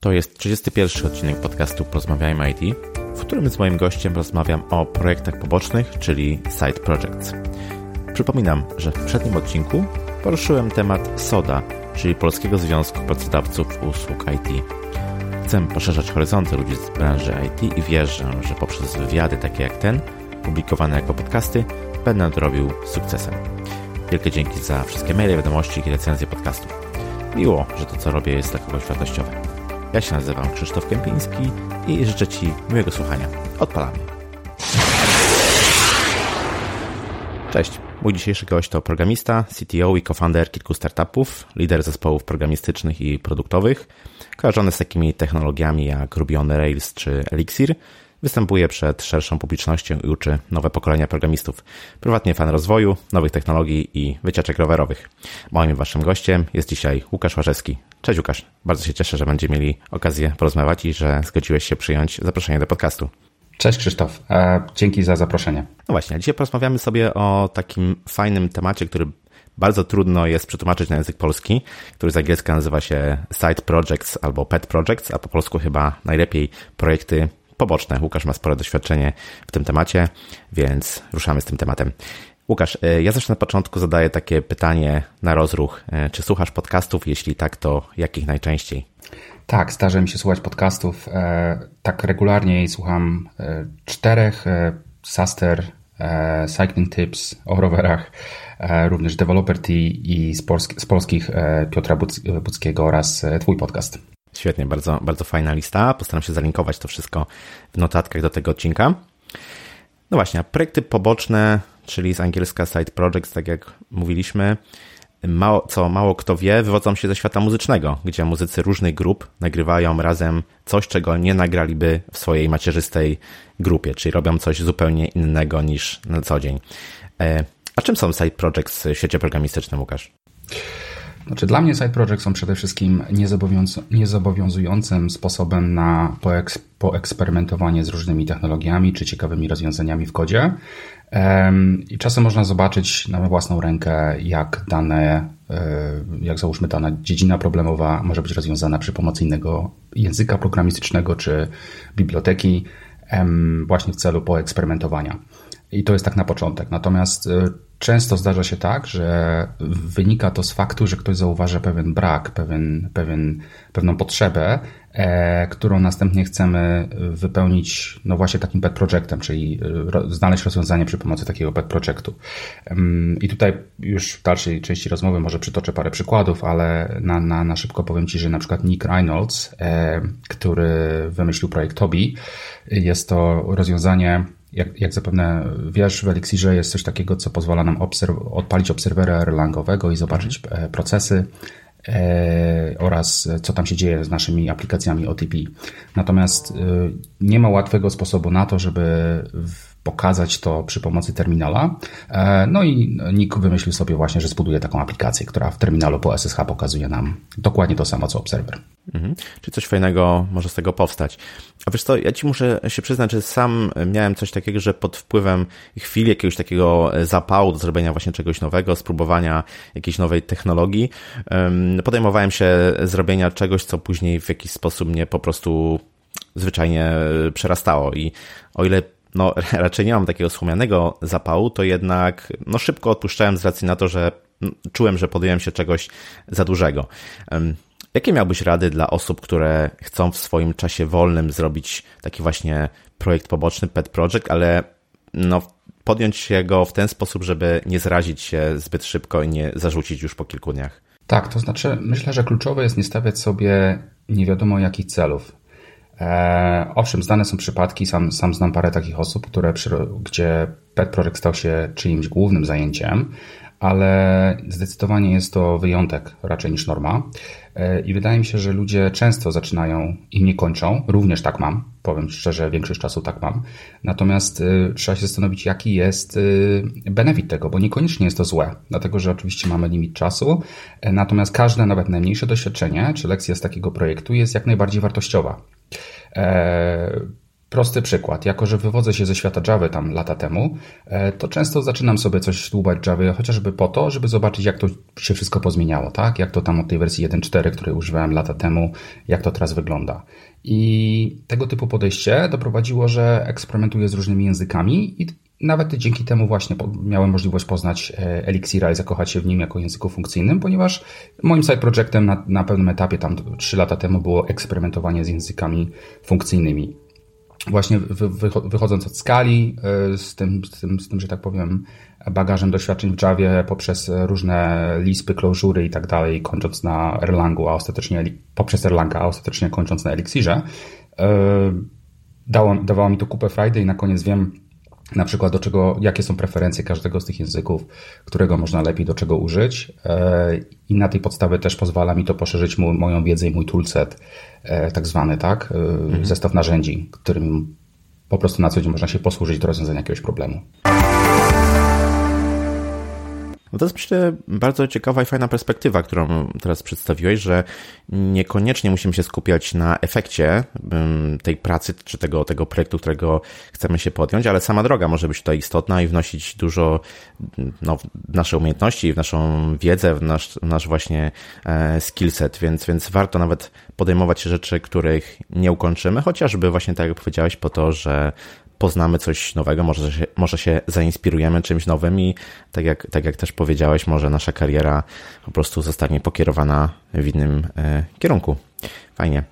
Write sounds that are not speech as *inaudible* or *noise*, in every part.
To jest 31 odcinek podcastu Porozmawiajmy IT, w którym z moim gościem rozmawiam o projektach pobocznych, czyli side projects. Przypominam, że w poprzednim odcinku poruszyłem temat SODA, czyli Polskiego Związku Pracodawców Usług IT. Chcę poszerzać horyzonty ludzi z branży IT i wierzę, że poprzez wywiady takie jak ten, publikowane jako podcasty, będę to robił sukcesem. Wielkie dzięki za wszystkie maile, wiadomości i recenzje podcastu. Miło, że to co robię jest dla kogoś wartościowe. Ja się nazywam Krzysztof Kępiński i życzę Ci miłego słuchania. Odpalamy. Cześć. Mój dzisiejszy gość to programista, CTO i co-founder kilku startupów, lider zespołów programistycznych i produktowych, kojarzony z takimi technologiami jak Ruby on Rails czy Elixir, występuje przed szerszą publicznością i uczy nowe pokolenia programistów. Prywatnie fan rozwoju, nowych technologii i wycieczek rowerowych. Moim waszym gościem jest dzisiaj Łukasz Łażewski. Cześć Łukasz, bardzo się cieszę, że będziemy mieli okazję porozmawiać i że zgodziłeś się przyjąć zaproszenie do podcastu. Cześć Krzysztof, e, dzięki za zaproszenie. No właśnie, dzisiaj porozmawiamy sobie o takim fajnym temacie, który bardzo trudno jest przetłumaczyć na język polski, który z angielska nazywa się Side Projects albo Pet Projects, a po polsku chyba najlepiej projekty poboczne. Łukasz ma spore doświadczenie w tym temacie, więc ruszamy z tym tematem. Łukasz, e, ja zawsze na początku zadaję takie pytanie na rozruch. E, czy słuchasz podcastów? Jeśli tak, to jakich najczęściej? Tak, zdarza mi się słuchać podcastów. E, tak regularnie słucham czterech. Saster, Cycling Tips o rowerach, również Developer T i z, polsk z polskich Piotra Buckiego oraz Twój podcast. Świetnie, bardzo, bardzo fajna lista. Postaram się zalinkować to wszystko w notatkach do tego odcinka. No właśnie, projekty poboczne, czyli z angielska side projects, tak jak mówiliśmy, mało, co mało kto wie, wywodzą się ze świata muzycznego, gdzie muzycy różnych grup nagrywają razem coś, czego nie nagraliby w swojej macierzystej grupie, czyli robią coś zupełnie innego niż na co dzień. E, a czym są side projects w świecie programistycznym, Łukasz? Znaczy, dla mnie side projects są przede wszystkim niezobowiązującym sposobem na poeksperymentowanie z różnymi technologiami czy ciekawymi rozwiązaniami w kodzie. I czasem można zobaczyć na własną rękę, jak dane, e, jak załóżmy dana dziedzina problemowa może być rozwiązana przy pomocy innego języka programistycznego czy biblioteki, właśnie w celu poeksperymentowania. I to jest tak na początek. Natomiast e, Często zdarza się tak, że wynika to z faktu, że ktoś zauważa pewien brak, pewien, pewien, pewną potrzebę, e, którą następnie chcemy wypełnić, no właśnie takim pet projectem, czyli e, ro, znaleźć rozwiązanie przy pomocy takiego pet projectu. I tutaj już w dalszej części rozmowy może przytoczę parę przykładów, ale na, na, na szybko powiem Ci, że na przykład Nick Reynolds, e, który wymyślił projekt Tobi, jest to rozwiązanie jak, jak zapewne wiesz, w Elixirze jest coś takiego, co pozwala nam obserw odpalić obserwera Erlangowego i zobaczyć mhm. procesy e, oraz co tam się dzieje z naszymi aplikacjami OTP. Natomiast e, nie ma łatwego sposobu na to, żeby w pokazać to przy pomocy terminala. E, no i Nick wymyślił sobie właśnie, że zbuduje taką aplikację, która w terminalu po SSH pokazuje nam dokładnie to samo, co obserwer. Mhm. Czyli coś fajnego może z tego powstać. A wiesz co, ja ci muszę się przyznać, że sam miałem coś takiego, że pod wpływem chwili jakiegoś takiego zapału do zrobienia właśnie czegoś nowego, spróbowania jakiejś nowej technologii, podejmowałem się zrobienia czegoś, co później w jakiś sposób mnie po prostu zwyczajnie przerastało i o ile no *laughs* raczej nie mam takiego słomianego zapału, to jednak no szybko odpuszczałem z racji na to, że czułem, że podjąłem się czegoś za dużego. Jakie miałbyś rady dla osób, które chcą w swoim czasie wolnym zrobić taki właśnie projekt poboczny, pet project, ale no, podjąć się go w ten sposób, żeby nie zrazić się zbyt szybko i nie zarzucić już po kilku dniach? Tak, to znaczy myślę, że kluczowe jest nie stawiać sobie nie wiadomo jakich celów. E, owszem, znane są przypadki, sam, sam znam parę takich osób, które, gdzie pet project stał się czyimś głównym zajęciem, ale zdecydowanie jest to wyjątek raczej niż norma. E, I wydaje mi się, że ludzie często zaczynają i nie kończą. Również tak mam. Powiem szczerze, większość czasu tak mam. Natomiast y, trzeba się zastanowić, jaki jest y, benefit tego, bo niekoniecznie jest to złe, dlatego że oczywiście mamy limit czasu. Natomiast każde, nawet najmniejsze doświadczenie czy lekcja z takiego projektu jest jak najbardziej wartościowa. E, Prosty przykład. Jako, że wywodzę się ze świata Java tam lata temu, e, to często zaczynam sobie coś dłubać Java, chociażby po to, żeby zobaczyć, jak to się wszystko pozmieniało, tak? Jak to tam od tej wersji 1.4, której używałem lata temu, jak to teraz wygląda. I tego typu podejście doprowadziło, że eksperymentuję z różnymi językami i nawet dzięki temu właśnie miałem możliwość poznać e, Elixira i zakochać się w nim jako języku funkcyjnym, ponieważ moim side projectem na, na pewnym etapie, tam 3 lata temu, było eksperymentowanie z językami funkcyjnymi. Właśnie wychodząc od skali, y, z tym, z tym, z tym, że tak powiem, bagażem doświadczeń w Javie poprzez różne lispy, closure'y i tak dalej, kończąc na Erlangu, a ostatecznie poprzez Erlanga, a ostatecznie kończąc na Elixirze, y, dało, dawało mi to kupę Friday i na koniec wiem, na przykład do czego, jakie są preferencje każdego z tych języków, którego można lepiej do czego użyć e, i na tej podstawie też pozwala mi to poszerzyć moją wiedzę i mój toolset, e, tak zwany, tak, e, mhm. zestaw narzędzi, którym po prostu na co dzień można się posłużyć do rozwiązania jakiegoś problemu. No to jest myślę bardzo ciekawa i fajna perspektywa, którą teraz przedstawiłeś, że niekoniecznie musimy się skupiać na efekcie tej pracy czy tego, tego projektu, którego chcemy się podjąć, ale sama droga może być tutaj istotna i wnosić dużo no, w nasze umiejętności, w naszą wiedzę, w nasz, w nasz właśnie e, skillset, więc, więc warto nawet podejmować rzeczy, których nie ukończymy, chociażby właśnie tak jak powiedziałeś, po to, że poznamy coś nowego, może się, może się zainspirujemy czymś nowym i tak jak, tak jak też powiedziałeś, może nasza kariera po prostu zostanie pokierowana w innym e, kierunku. Fajnie.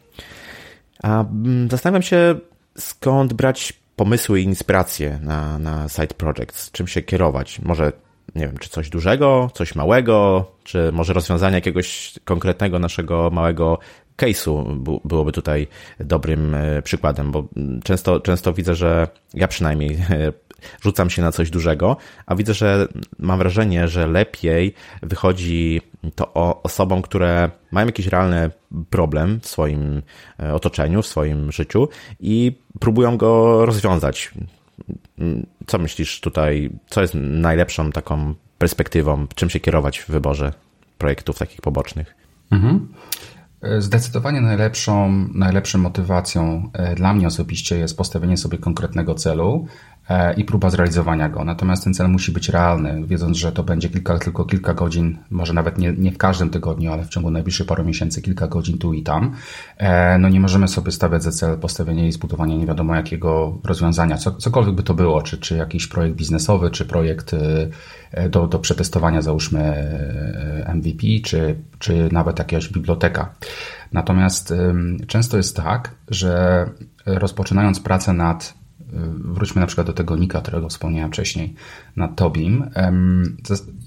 A mm, zastanawiam się, skąd brać pomysły i inspiracje na, na side projects, czym się kierować. Może, nie wiem, czy coś dużego, coś małego, czy może rozwiązanie jakiegoś konkretnego naszego małego case'u byłoby tutaj dobrym e, przykładem, bo często, często widzę, że ja przynajmniej e, rzucam się na coś dużego, a widzę, że mam wrażenie, że lepiej wychodzi to osobom, które mają jakiś realny problem w swoim e, otoczeniu, w swoim życiu i próbują go rozwiązać. Co myślisz tutaj, co jest najlepszą taką perspektywą, czym się kierować w wyborze projektów takich pobocznych? Mhm. Zdecydowanie najlepszą, najlepszą motywacją e, dla mnie osobiście jest postawienie sobie konkretnego celu i próba zrealizowania go. Natomiast ten cel musi być realny, wiedząc, że to będzie kilka, tylko kilka godzin, może nawet nie, nie w każdym tygodniu, ale w ciągu najbliższych paru miesięcy, kilka godzin tu i tam. E, no nie możemy sobie stawiać za cel postawienie i zbudowanie nie wiadomo jakiego rozwiązania, co, cokolwiek by to było, czy, czy jakiś projekt biznesowy, czy projekt do, do przetestowania, załóżmy MVP, czy, czy nawet jakaś biblioteka. Natomiast często jest tak, że rozpoczynając pracę nad wróćmy na przykład do tego Nika, którego wspomniałem wcześniej, nad Tobim.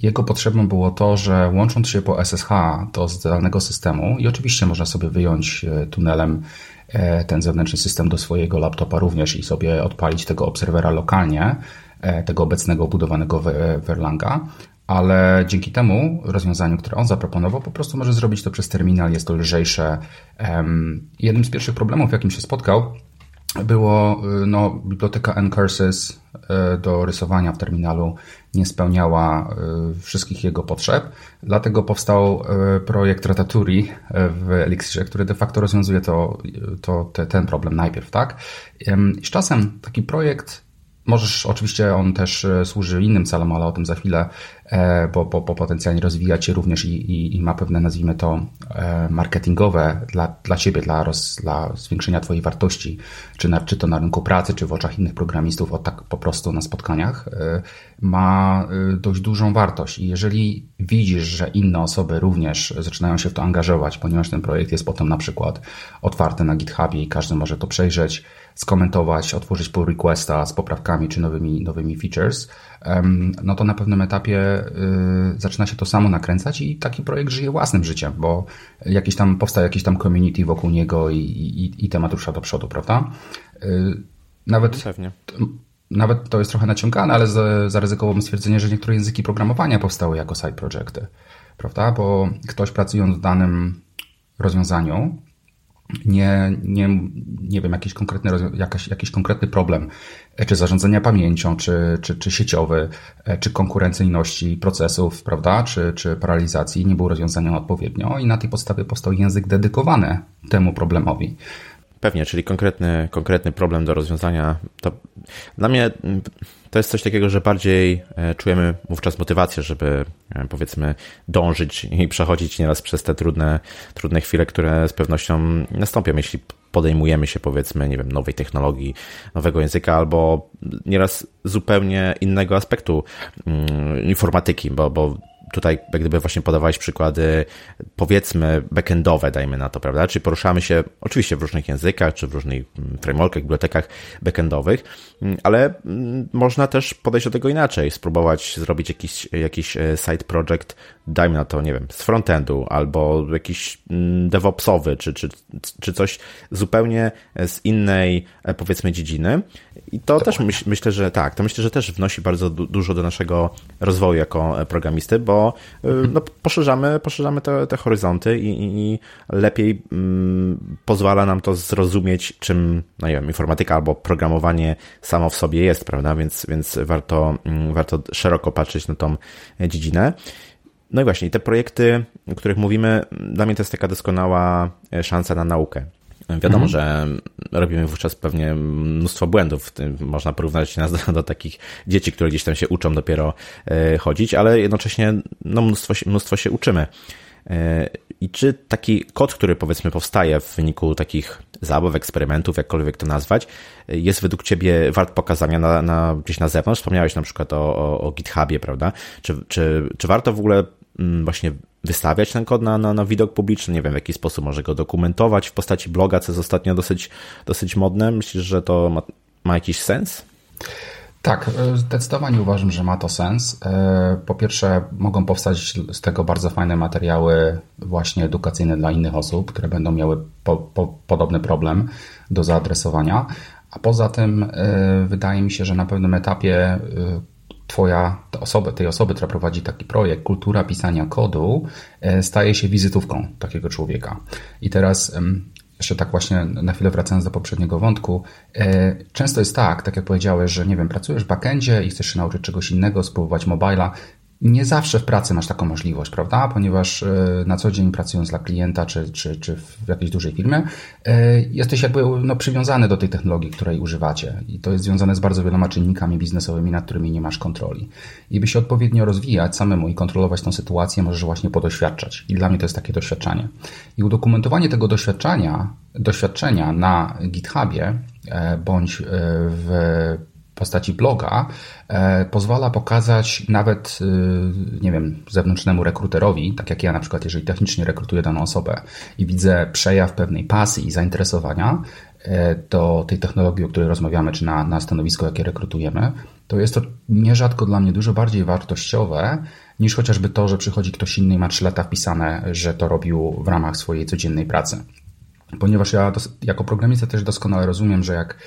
Jego potrzebą było to, że łącząc się po SSH do zdalnego systemu i oczywiście można sobie wyjąć e, tunelem e, ten zewnętrzny system do swojego laptopa również i sobie odpalić tego obserwera lokalnie, E, tego obecnego budowanego w Erlanga, ale dzięki temu rozwiązaniu, które on zaproponował, po prostu może zrobić to przez terminal, jest to lżejsze. Jednym z pierwszych problemów, jakim się spotkał, było y, no, biblioteka ncurses y, do rysowania w terminalu nie spełniała y, wszystkich jego potrzeb, dlatego powstał projekt Ratatouille w Elixirze, który de facto rozwiązuje to, to, te, ten problem najpierw, tak? Z czasem taki projekt Możesz, oczywiście on też e, służy innym celom, ale o tym za chwilę, e, bo, bo, bo potencjalnie rozwija się również i, i, i, ma pewne, nazwijmy to, e, marketingowe dla, dla Ciebie, dla, roz, dla zwiększenia Twojej wartości, czy, na, czy to na rynku pracy, czy w oczach innych programistów, o tak po prostu na spotkaniach, ma dość dużą wartość. I jeżeli widzisz, że inne osoby również zaczynają się w to angażować, ponieważ ten projekt jest potem na przykład otwarty na GitHubie i każdy może to przejrzeć, skomentować, otworzyć pull requesta z poprawkami czy nowymi, nowymi features, no to na pewnym etapie y, zaczyna się to samo nakręcać i taki projekt żyje własnym życiem, bo jakiś tam powstaje jakiś tam community wokół niego i, i, i temat rusza do przodu, prawda? Y, nawet, Pewnie. nawet to jest trochę naciągane, ale zaryzykowałbym stwierdzenie, że niektóre języki programowania powstały jako side projecty, prawda? Bo ktoś pracując w danym rozwiązaniu, nie, nie, nie wiem, jakiś konkretny, jakaś, jakiś konkretny problem, e, czy zarządzania pamięcią, czy, czy, czy sieciowy, e, czy konkurencyjności procesów, prawda, czy, czy paralizacji nie był rozwiązany odpowiednio i na tej podstawie powstał język dedykowany temu problemowi. Pewnie, czyli konkretny, konkretny problem do rozwiązania. To dla mnie to jest coś takiego, że bardziej e, czujemy wówczas motywację, żeby e, powiedzmy dążyć i przechodzić nieraz przez te trudne, trudne chwile, które z pewnością nastąpią, jeśli podejmujemy się powiedzmy, nie wiem, nowej technologii, nowego języka albo nieraz zupełnie innego aspektu mm, informatyki, bo, bo tutaj jak gdyby właśnie podawałeś przykłady, powiedzmy, backendowe, dajmy na to, prawda? Czyli poruszamy się oczywiście w różnych językach, czy w różnych mm, frameworkach, bibliotekach backendowych, mm, ale mm, można też podejść do tego inaczej, spróbować zrobić jakiś, jakiś e, side project, dajmy na to, nie wiem, z frontendu, albo jakiś DevOpsowy, czy, czy, czy coś zupełnie z innej, e, powiedzmy, dziedziny. I to też myśl, myślę, że tak, to myślę, że też wnosi bardzo du dużo do naszego rozwoju jako e, programisty, bo Y, no, poszerzamy, poszerzamy te, te horyzonty i, i lepiej mm, pozwala nam to zrozumieć, czym, no nie wiem, informatyka albo programowanie samo w sobie jest, prawda? Więc, więc warto, mm, warto szeroko patrzeć na tą dziedzinę. No i właśnie, te projekty, o których mówimy, dla mnie to jest taka doskonała e, szansa na naukę. Wiadomo, mhm. że robimy wówczas pewnie mnóstwo błędów. Można porównać nas do, do, takich dzieci, które gdzieś tam się uczą dopiero e, chodzić, ale jednocześnie no, mnóstwo, mnóstwo się uczymy. E, I czy taki kod, który powiedzmy powstaje w wyniku takich zabaw, eksperymentów, jakkolwiek to nazwać, jest według Ciebie wart pokazania na, na, gdzieś na zewnątrz? Wspomniałeś na przykład o, o, o GitHubie, prawda? Czy, czy, czy warto w ogóle mm, właśnie wystawiać ten kod na, na, na widok publiczny, nie wiem w jaki sposób może go dokumentować w postaci bloga, co jest ostatnio dosyć, dosyć modne. Myślisz, że to ma, ma jakiś sens? Tak, e, zdecydowanie uważam, że ma to sens. E, po pierwsze, mogą powstać z tego bardzo fajne materiały, właśnie edukacyjne dla innych osób, które będą miały po, po, podobny problem do zaadresowania. A poza tym, e, wydaje mi się, że na pewnym etapie twoja, ta osoba, tej osoby, która prowadzi taki projekt, kultura pisania kodu, e, staje się wizytówką takiego człowieka. I teraz jeszcze tak właśnie na chwilę wracając do poprzedniego wątku, e, często jest tak, tak jak powiedziałeś, że nie wiem, pracujesz w backendzie i chcesz się nauczyć czegoś innego, spróbować mobila, nie zawsze w pracy masz taką możliwość, prawda? Ponieważ e, na co dzień pracując dla klienta czy, czy, czy w jakiejś dużej firmie, e, jesteś jakby no, przywiązany do tej technologii, której używacie. I to jest związane z bardzo wieloma czynnikami biznesowymi, nad którymi nie masz kontroli. I by się odpowiednio rozwijać samemu i kontrolować tą sytuację, możesz właśnie podoświadczać. I dla mnie to jest takie doświadczenie. I udokumentowanie tego doświadczenia, doświadczenia na GitHubie e, bądź w postaci bloga e, pozwala pokazać nawet, e, nie wiem, zewnętrznemu rekruterowi, tak jak ja na przykład, jeżeli technicznie rekrutuję daną osobę i widzę przejaw pewnej pasji i zainteresowania e, do tej technologii, o której rozmawiamy, czy na, na stanowisko, jakie rekrutujemy, to jest to nierzadko dla mnie dużo bardziej wartościowe niż chociażby to, że przychodzi ktoś inny i ma 3 lata wpisane, że to robił w ramach swojej codziennej pracy. Ponieważ ja jako programista też doskonale rozumiem, że jak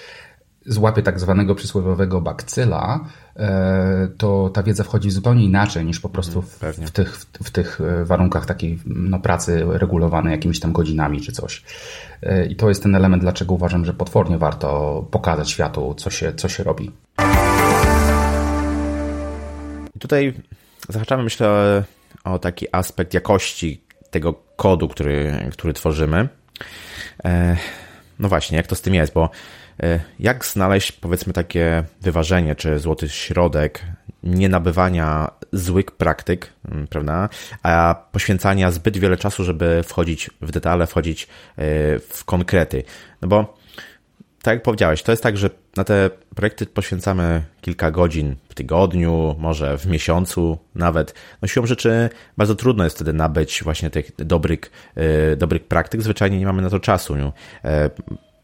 złapie tak zwanego przysłowiowego bakcyla, e, to ta wiedza wchodzi zupełnie inaczej niż po prostu w, w tych, w, w, tych e, warunkach takiej no, pracy regulowanej jakimiś tam godzinami czy coś. E, I to jest ten element, dlaczego uważam, że potwornie warto pokazać światu, co się, co się robi. I tutaj zahaczamy, myślę, o taki aspekt jakości tego kodu, który, który tworzymy. No właśnie, jak to z tym jest, bo jak znaleźć, powiedzmy, takie wyważenie czy złoty środek nie nabywania złych praktyk, mm, prawda, a poświęcania zbyt wiele czasu, żeby wchodzić w detale, wchodzić e, w konkrety. No bo, tak jak powiedziałeś, to jest tak, że na te projekty poświęcamy kilka godzin w tygodniu, może w miesiącu nawet. No siłą rzeczy bardzo trudno jest wtedy nabyć właśnie tych dobrych, e, dobrych praktyk. Zwyczajnie nie mamy na to czasu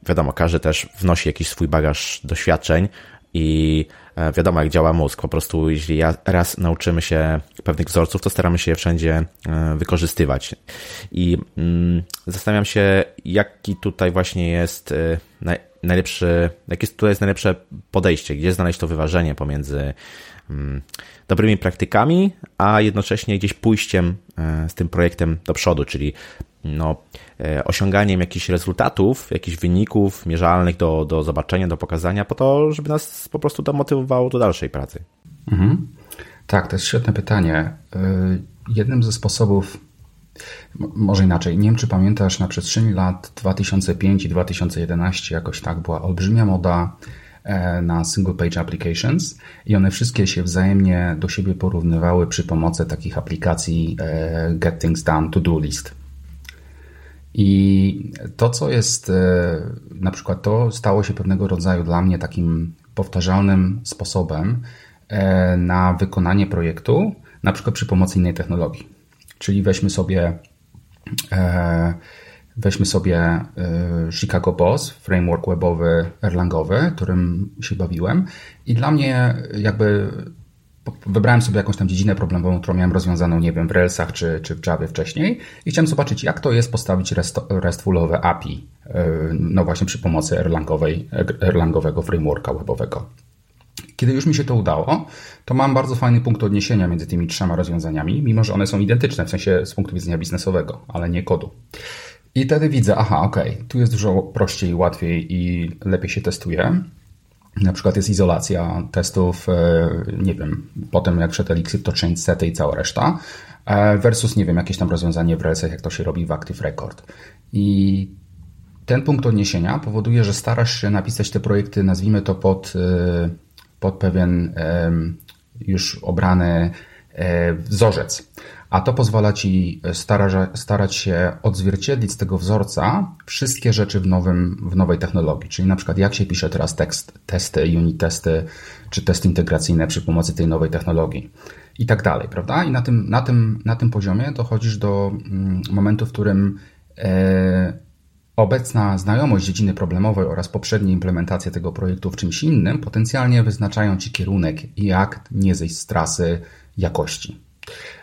wiadomo, każdy też wnosi jakiś swój bagaż doświadczeń i e, wiadomo, jak działa mózg. Po prostu, jeśli raz nauczymy się pewnych wzorców, to staramy się je wszędzie e, wykorzystywać. I mm, zastanawiam się, jaki tutaj właśnie jest e, najlepszy, jakie tutaj jest najlepsze podejście, gdzie znaleźć to wyważenie pomiędzy mm, dobrymi praktykami, a jednocześnie gdzieś pójściem z tym projektem do przodu, czyli no, e, osiąganiem jakichś rezultatów, jakichś wyników mierzalnych do, do zobaczenia, do pokazania, po to, żeby nas po prostu to motywowało do dalszej pracy. Mhm. Tak, to jest świetne pytanie. E, jednym ze sposobów, Może inaczej. Nie wiem, czy pamiętasz, na przestrzeni lat 2005 i 2011 jakoś tak była olbrzymia moda e, na single page applications i one wszystkie się wzajemnie do siebie porównywały przy pomocy takich aplikacji e, Get Things Done, To Do List. I to, co jest, e, na przykład to stało się pewnego rodzaju dla mnie takim powtarzalnym sposobem na wykonanie projektu, na przykład przy pomocy innej technologii. Czyli weźmy sobie e, weźmy sobie e, Chicago Boss, framework webowy Erlangowy, którym się bawiłem i dla mnie jakby wybrałem sobie jakąś tam dziedzinę problemową, którą miałem rozwiązaną, nie wiem, w Railsach czy, czy w Javie wcześniej i chciałem zobaczyć, jak to jest postawić rest, RESTfulowe API, e, no właśnie przy pomocy Erlangowej, Erlangowego frameworka webowego. Kiedy już mi się to udało, to mam bardzo fajny punkt odniesienia między tymi trzema rozwiązaniami, mimo że one są identyczne, w sensie z punktu widzenia biznesowego, ale nie kodu. I wtedy widzę, aha, okay, tu jest dużo prościej, łatwiej i lepiej się testuje. Na przykład jest izolacja testów, e, nie wiem, potem jak wszedł Elixir, to change sety i cała reszta, e, versus, nie wiem, jakieś tam rozwiązanie w Railsach, jak to się robi w Active Record. I ten punkt odniesienia powoduje, że starasz się napisać te projekty, nazwijmy to pod e, pod pewien już obrany e, wzorzec. A to pozwala ci starać, się odzwierciedlić z tego wzorca wszystkie rzeczy w, nowym, w nowej technologii. Czyli na przykład jak się pisze teraz tekst, testy, unit testy, czy testy integracyjne przy pomocy tej nowej technologii i tak dalej, prawda? I na tym, na tym, na tym poziomie dochodzisz do mm, momentu, w którym e, Obecna znajomość dziedziny problemowej oraz poprzednia implementacja tego projektu w czymś innym potencjalnie wyznaczają Ci kierunek, jak nie zejść z trasy jakości.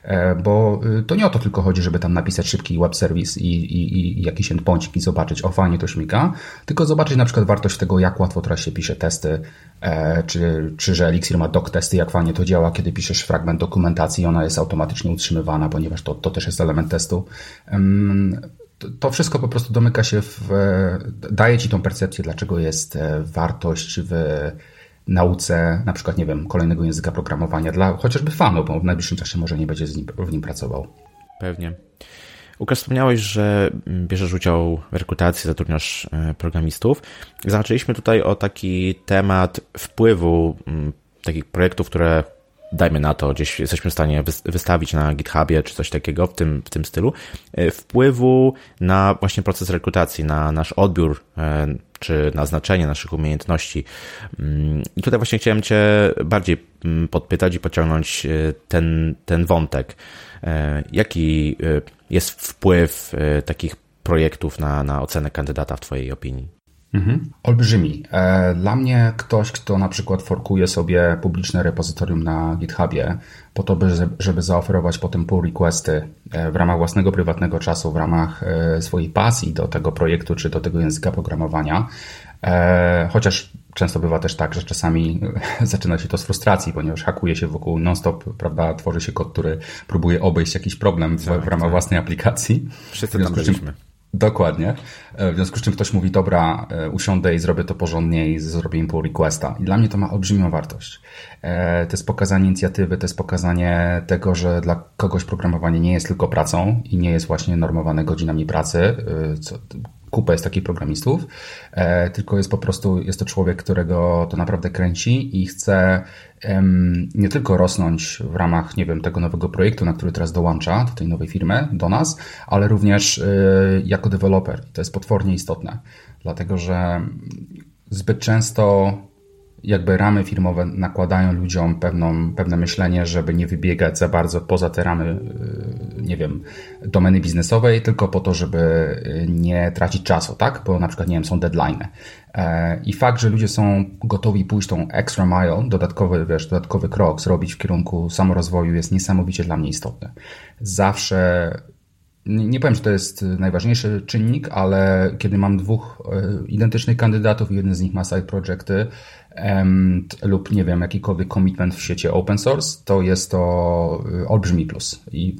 E, bo y, to nie o to tylko chodzi, żeby tam napisać szybki web service i, i, i jakiś endpointik i zobaczyć, o fajnie to śmiga, tylko zobaczyć na przykład wartość tego, jak łatwo teraz się pisze testy, e, czy, czy że Elixir ma doc testy, jak fajnie to działa, kiedy piszesz fragment dokumentacji i ona jest automatycznie utrzymywana, ponieważ to, to też jest element testu to wszystko po prostu domyka się w. daje ci tą percepcję, dlaczego jest e, wartość w nauce, na przykład, nie wiem, kolejnego języka programowania dla chociażby fanów, bo w najbliższym czasie może nie będzie nim, w nim pracował. Pewnie. Łukasz, wspomniałeś, że bierzesz udział w rekrutacji, zatrudniasz e, programistów. Zahaczyliśmy tutaj o taki temat wpływu takich projektów, które dajmy na to, gdzieś jesteśmy w stanie wystawić na GitHubie czy coś takiego w tym, w tym stylu, e, wpływu na właśnie proces rekrutacji, na nasz odbiór e, czy na znaczenie naszych umiejętności. Mm, I tutaj właśnie chciałem Cię bardziej mm, podpytać i pociągnąć e, ten, ten wątek. Jaki jest wpływ takich projektów na, na ocenę kandydata w Twojej opinii? Mhm. Olbrzymi. E, dla mnie ktoś, kto na przykład forkuje sobie publiczne repozytorium na GitHubie po to, żeby zaoferować potem pull requesty e, w ramach własnego prywatnego czasu, w ramach e, swojej pasji do tego projektu czy do tego języka programowania, chociaż często bywa też tak, że czasami *laughs* zaczyna się to z frustracji, ponieważ hakuje się wokół non-stop, prawda, tworzy się kod, który próbuje obejść jakiś problem w, tak, w ramach tak. własnej aplikacji. Wszyscy tam byliśmy. Dokładnie. E, w związku z czym ktoś mówi, dobra, e, usiądę i zrobię to porządnie i zrobię im pull requesta. I dla mnie to ma olbrzymią wartość. E, to jest pokazanie inicjatywy, to jest pokazanie tego, że dla kogoś programowanie nie jest tylko pracą i nie jest właśnie normowane godzinami pracy, co kupę jest takich programistów, tylko jest po prostu, jest to człowiek, którego to naprawdę kręci i chce nie tylko rosnąć w ramach, nie wiem, tego nowego projektu, na który teraz dołącza, do tej nowej firmy, do nas, ale również e, jako deweloper. To jest potwornie istotne, dlatego że zbyt często jakby ramy firmowe nakładają ludziom pewną, pewne myślenie, żeby nie wybiegać za bardzo poza te ramy, y, nie wiem, domeny biznesowej, tylko po to, żeby y, nie tracić czasu, tak? Bo na przykład, nie wiem, są deadline. E, I fakt, że ludzie są gotowi pójść tą extra mile, dodatkowy, wiesz, dodatkowy krok zrobić w kierunku samorozwoju jest niesamowicie dla mnie istotny. Zawsze nie powiem, że to jest najważniejszy czynnik, ale kiedy mam dwóch y, identycznych kandydatów i jeden z nich ma side projecty, lub nie wiem, jakikolwiek commitment w sieci open source, to jest to y, olbrzymi plus i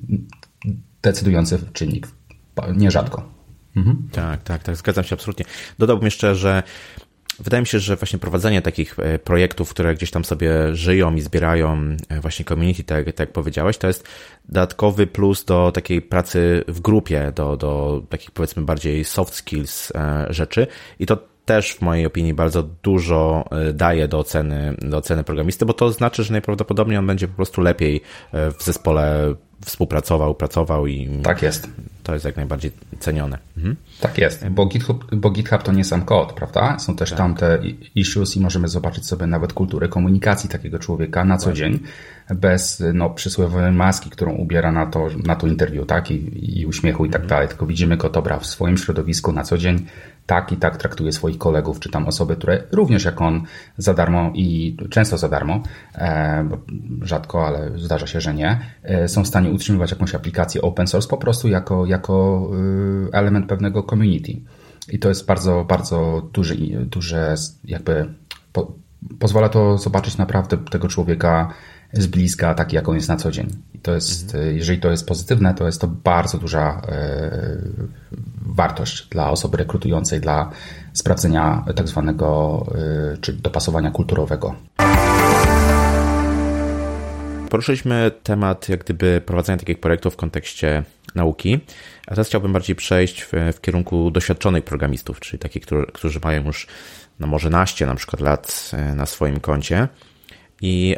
decydujący czynnik, nierzadko. Mhm. Tak, tak, tak, zgadzam się absolutnie. Dodałbym jeszcze, że wydaje mi się, że właśnie prowadzenie takich e, projektów, które gdzieś tam sobie żyją i zbierają e, właśnie community, tak, tak jak powiedziałeś, to jest dodatkowy plus do takiej pracy w grupie, do, do takich powiedzmy bardziej soft skills rzeczy. I to też w mojej opinii bardzo dużo daje do oceny, do oceny programisty, bo to znaczy, że najprawdopodobniej on będzie po prostu lepiej w zespole współpracował, pracował i. Tak jest. To jest jak najbardziej cenione. Mhm. Tak jest, bo GitHub, bo GitHub to nie sam kod, prawda? Są też tak. tam te issues i możemy zobaczyć sobie nawet kulturę komunikacji takiego człowieka na co Właśnie. dzień, bez no, przysłowiowej maski, którą ubiera na to, na to interview, tak? I, i uśmiechu i tak mhm. dalej. Tylko widzimy go, dobra, w swoim środowisku na co dzień tak i tak traktuje swoich kolegów, czy tam osoby, które również jak on za darmo i często za darmo, e, rzadko, ale zdarza się, że nie, e, są w stanie utrzymywać jakąś aplikację open source po prostu jako, jako e, element pewnego community. I to jest bardzo, bardzo duży, duże jakby po, pozwala to zobaczyć naprawdę tego człowieka z bliska, taki jak on jest na co dzień. I to jest, mhm. jeżeli to jest pozytywne, to jest to bardzo duża wartość dla osoby rekrutującej, dla sprawdzenia tak zwanego, e, czy dopasowania kulturowego. Poruszyliśmy temat jak gdyby prowadzenia takich projektów w kontekście nauki, a teraz chciałbym bardziej przejść w, w kierunku doświadczonych programistów, czyli takich, którzy mają już no może naście na przykład lat e, na swoim koncie i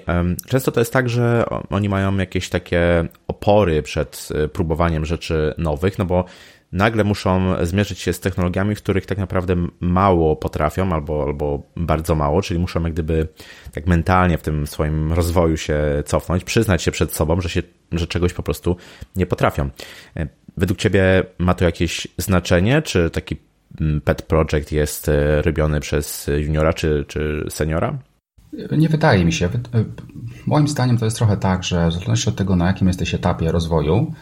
często to jest tak, że oni mają jakieś takie opory przed e, próbowaniem rzeczy nowych, no bo nagle muszą zmierzyć się z technologiami, w których tak naprawdę mało potrafią albo, albo bardzo mało, czyli muszą jak gdyby tak mentalnie w tym swoim rozwoju się cofnąć, przyznać się przed sobą, że, się, że czegoś po prostu nie potrafią. E, według Ciebie ma to jakieś znaczenie, czy taki pet project jest e, robiony przez juniora czy, czy seniora? Nie wydaje mi się. E, moim zdaniem to jest trochę tak, że w zależności od tego, na jakim jesteś etapie rozwoju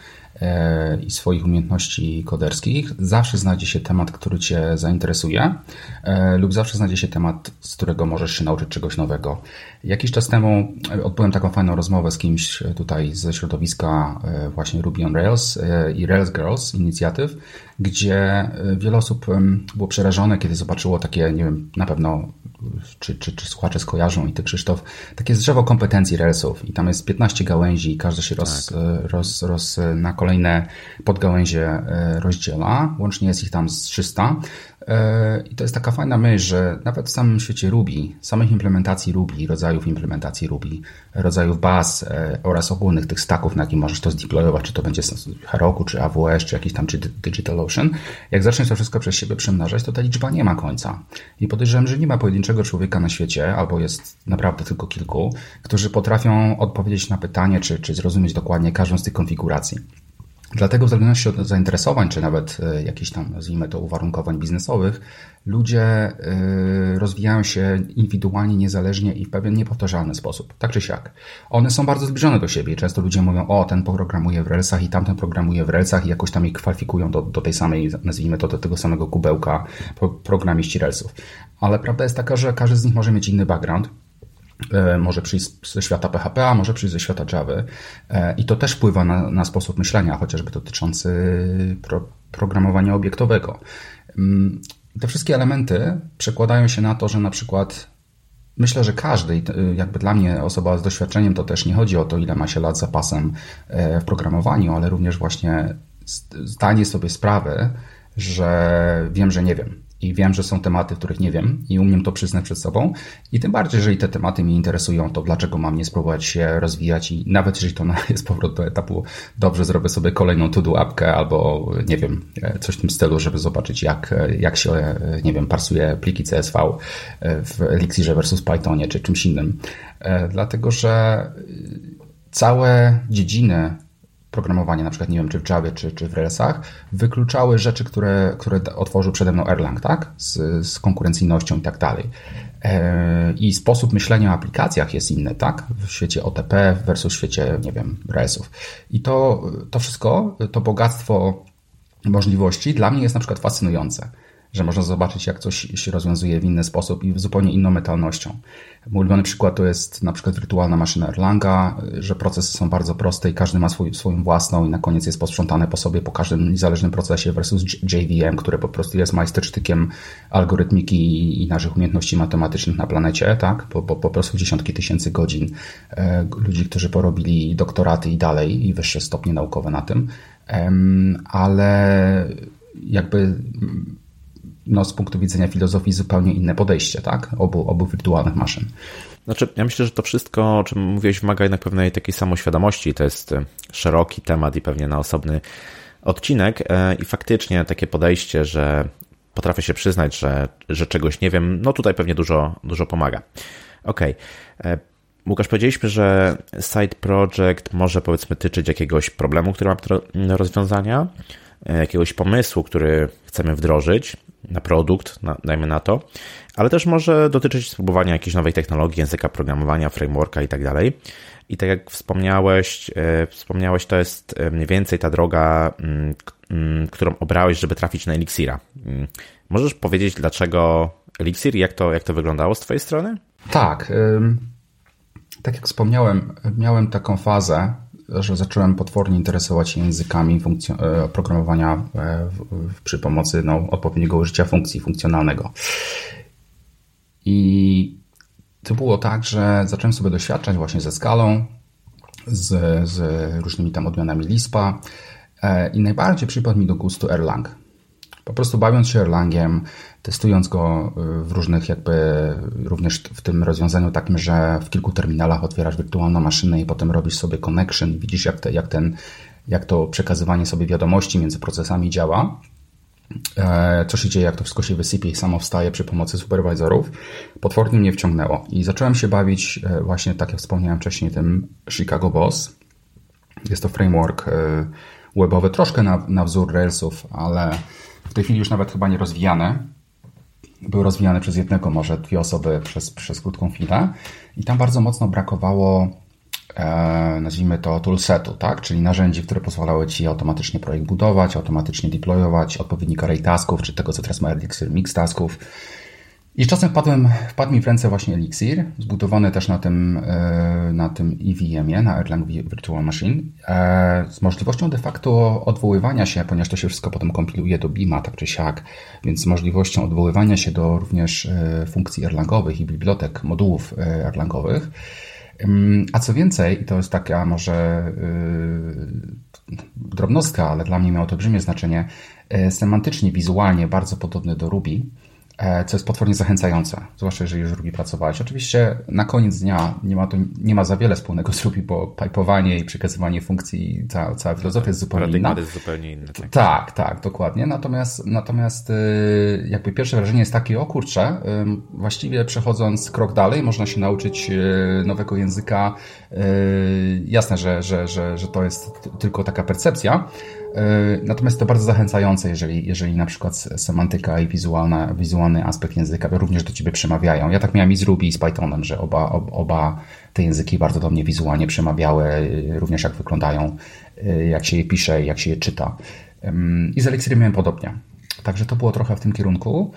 i swoich umiejętności koderskich, zawsze znajdzie się temat, który Cię zainteresuje, e, lub zawsze znajdzie się temat, z którego możesz się nauczyć czegoś nowego. Jakiś czas temu odbyłem taką fajną rozmowę z kimś tutaj ze środowiska właśnie Ruby on Rails i Rails Girls inicjatyw, gdzie wiele osób było przerażone, kiedy zobaczyło takie, nie wiem, na pewno czy, czy, czy słuchacze skojarzą i ty Krzysztof, takie drzewo kompetencji Railsów i tam jest 15 gałęzi i każda się roz, tak. roz, roz, na kolejne podgałęzie e, rozdziela. Łącznie jest ich tam z 300 E, I to jest taka fajna myśl, że nawet w samym świecie Ruby, samych implementacji Ruby, rodzajów implementacji Ruby, rodzajów baz e, oraz ogólnych tych stacków, na jakim możesz to zdeployować, czy to będzie Heroku, czy AWS, czy jakiś tam, czy DigitalOcean, jak zaczniesz to wszystko przez siebie przemnażać, to ta liczba nie ma końca. I podejrzewam, że nie ma pojedynczego człowieka na świecie, albo jest naprawdę tylko kilku, którzy potrafią odpowiedzieć na pytanie, czy, czy zrozumieć dokładnie każdą z tych konfiguracji. Dlatego w zależności od zainteresowań, czy nawet e, jakichś tam, nazwijmy to, uwarunkowań biznesowych, ludzie e, rozwijają się indywidualnie, niezależnie i w pewien niepowtarzalny sposób, tak czy siak. One są bardzo zbliżone do siebie. Często ludzie mówią, o, ten programuje w Railsach i tamten programuje w Railsach i jakoś tam ich kwalifikują do, do tej samej, nazwijmy to, do tego samego kubełka programiści Railsów. Ale prawda jest taka, że każdy z nich może mieć inny background, może przyjść ze świata PHP, a może przyjść ze świata Java. E, I to też wpływa na, na sposób myślenia, chociażby dotyczący pro, programowania obiektowego. Mm, te wszystkie elementy przekładają się na to, że na przykład myślę, że każdy, jakby dla mnie osoba z doświadczeniem, to też nie chodzi o to, ile ma się lat zapasem e, w programowaniu, ale również właśnie zdanie sobie sprawy, że wiem, że nie wiem i wiem, że są tematy, których nie wiem i umiem to przyznać przed sobą. I tym bardziej, jeżeli te tematy mnie interesują, to dlaczego mam nie spróbować się rozwijać i nawet jeżeli to *laughs* jest powrót do etapu, dobrze zrobię sobie kolejną to-do apkę albo nie wiem, coś w tym stylu, żeby zobaczyć jak, jak się, nie wiem, parsuje pliki CSV w Elixirze versus Pythonie czy czymś innym. E, dlatego, że całe dziedziny programowania, na przykład nie wiem, czy w Javie, czy, czy w Railsach, wykluczały rzeczy, które, które otworzył przede mną Erlang, tak? Z, z konkurencyjnością i tak dalej. E, I sposób myślenia o aplikacjach jest inny, tak? W świecie OTP versus w świecie, nie wiem, Railsów. I to, to wszystko, to bogactwo możliwości dla mnie jest na przykład fascynujące. Że można zobaczyć, jak coś się rozwiązuje w inny sposób i zupełnie inną metalnością. Mój ulubiony przykład to jest na przykład wirtualna maszyna Erlanga, że procesy są bardzo proste i każdy ma swój, swoją własną i na koniec jest posprzątane po sobie po każdym niezależnym procesie versus JVM, które po prostu jest majstersztykiem algorytmiki i naszych umiejętności matematycznych na planecie, tak? Po, po, po prostu dziesiątki tysięcy godzin e, ludzi, którzy porobili doktoraty i dalej i wyższe stopnie naukowe na tym. Ale jakby no, z punktu widzenia filozofii zupełnie inne podejście, tak? Obu, obu wirtualnych maszyn. Znaczy, ja myślę, że to wszystko, o czym mówiłeś, wymaga jednak pewnej takiej samoświadomości. To jest e, szeroki temat i pewnie na osobny odcinek. E, I faktycznie takie podejście, że potrafię się przyznać, że, że czegoś nie wiem, no tutaj pewnie dużo, dużo pomaga. Okej. Okay. E, Łukasz, powiedzieliśmy, że side project może powiedzmy tyczyć jakiegoś problemu, który ma do rozwiązania, jakiegoś pomysłu, który chcemy wdrożyć na produkt, na, dajmy na to, ale też może dotyczyć spróbowania jakiejś nowej technologii, języka programowania, frameworka i tak dalej. I tak jak wspomniałeś, e, wspomniałeś, to jest e, mniej więcej ta droga, mm, mm, którą obrałeś, żeby trafić na Elixira. Mm. Możesz powiedzieć, dlaczego Elixir, jak to, jak to wyglądało z Twojej strony? Tak. Tak jak wspomniałem, miałem taką fazę, że zacząłem potwornie interesować się językami e, programowania e, przy pomocy no, odpowiedniego użycia funkcji funkcjonalnego. I to było tak, że zacząłem sobie doświadczać właśnie ze skalą, z, z różnymi tam odmianami Lispa e, i najbardziej przypadł mi do gustu Erlang. Po prostu bawiąc się Erlangiem, testując go y, w różnych jakby, również w tym rozwiązaniu takim, że w kilku terminalach otwierasz wirtualną maszynę i potem robisz sobie connection widzisz jak, te, jak, ten, jak to przekazywanie sobie wiadomości między procesami działa, e, co się dzieje, jak to wszystko się wysypie i samo wstaje przy pomocy superwizorów, potwornie mnie wciągnęło i zacząłem się bawić e, właśnie, tak jak wspomniałem wcześniej, tym Chicago Boss. Jest to framework e, webowy, troszkę na, na wzór Railsów, ale w tej chwili już nawet chyba nie rozwijane. Był rozwijany przez jednego, może dwie osoby przez, przez krótką chwilę i tam bardzo mocno brakowało e, nazwijmy to toolsetu, tak? czyli narzędzi, które pozwalały Ci automatycznie projekt budować, automatycznie deployować, odpowiednik array tasków, czy tego, co teraz ma Elixir, mix tasków, i czasem wpadłem, wpadł mi w ręce właśnie Elixir, zbudowany też na tym, e, na tym EVM-ie, na Erlang Virtual Machine, e, z możliwością de facto odwoływania się, ponieważ to się wszystko potem kompiluje do Bima, tak czy siak, więc z możliwością odwoływania się do również e, funkcji Erlangowych i bibliotek, modułów Erlangowych. A co więcej, i to jest taka może drobnostka, ale dla mnie miało to olbrzymie znaczenie, semantycznie, wizualnie bardzo podobny do Ruby, co jest potwornie zachęcające, zwłaszcza jeżeli już Ruby pracowałeś. Oczywiście na koniec dnia nie ma, to, nie ma za wiele wspólnego z Ruby, bo pipowanie i przekazywanie funkcji, cała, cała filozofia jest zupełnie inna. jest zupełnie inny. Tak. tak, tak, dokładnie. Natomiast, natomiast y, jakby pierwsze wrażenie jest takie, o kurczę, właściwie przechodząc krok dalej, można się nauczyć y, nowego języka. Y, jasne, że, że, że, że to jest tylko taka percepcja, E, natomiast to bardzo zachęcające, jeżeli, jeżeli na przykład semantyka i wizualna, wizualny aspekt języka również do Ciebie przemawiają. Ja tak miałem i z Ruby i z Pythonem, że oba, oba te języki bardzo do mnie wizualnie przemawiały, e, również jak wyglądają, e, jak się je pisze, jak się je czyta. I z Elixirem miałem podobnie. Także to było trochę w tym kierunku.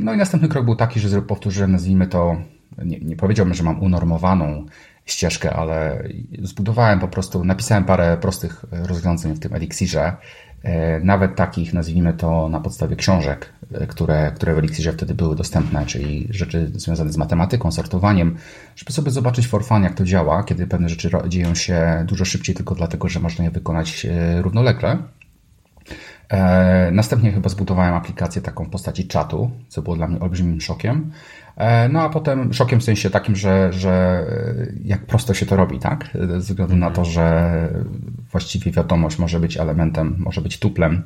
No i następny krok był taki, że powtórzyłem, nazwijmy to, nie, nie powiedziałbym, że mam unormowaną ścieżkę, ale zbudowałem po prostu, napisałem parę prostych rozwiązań w tym Elixirze, e, nawet takich, nazwijmy to, na podstawie książek, e, które, które w Elixirze wtedy były dostępne, czyli rzeczy związane z matematyką, sortowaniem, żeby sobie zobaczyć for fun, jak to działa, kiedy pewne rzeczy dzieją się dużo szybciej tylko dlatego, że można je wykonać e, równolegle. Następnie chyba zbudowałem aplikację taką w postaci czatu, co było dla mnie olbrzymim szokiem. E, no a potem szokiem w sensie takim, że, że jak prosto się to robi, tak? Ze względu na to, że właściwie wiadomość może być elementem, może być tuplem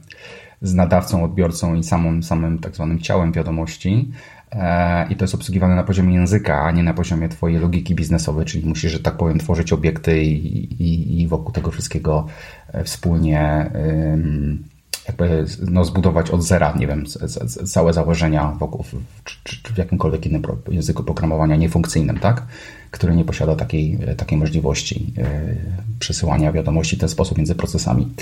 z nadawcą, odbiorcą i samym, samym tak zwanym ciałem wiadomości. E, I to jest obsługiwane na poziomie języka, a nie na poziomie Twojej logiki biznesowej, czyli musisz, że tak powiem, tworzyć obiekty i, i, i wokół tego wszystkiego e, wspólnie jakby no, zbudować od zera, nie wiem, całe założenia wokół, czy, czy w jakimkolwiek innym języku programowania niefunkcyjnym, tak? Który nie posiada takiej, takiej możliwości e, przesyłania wiadomości w ten sposób między procesami.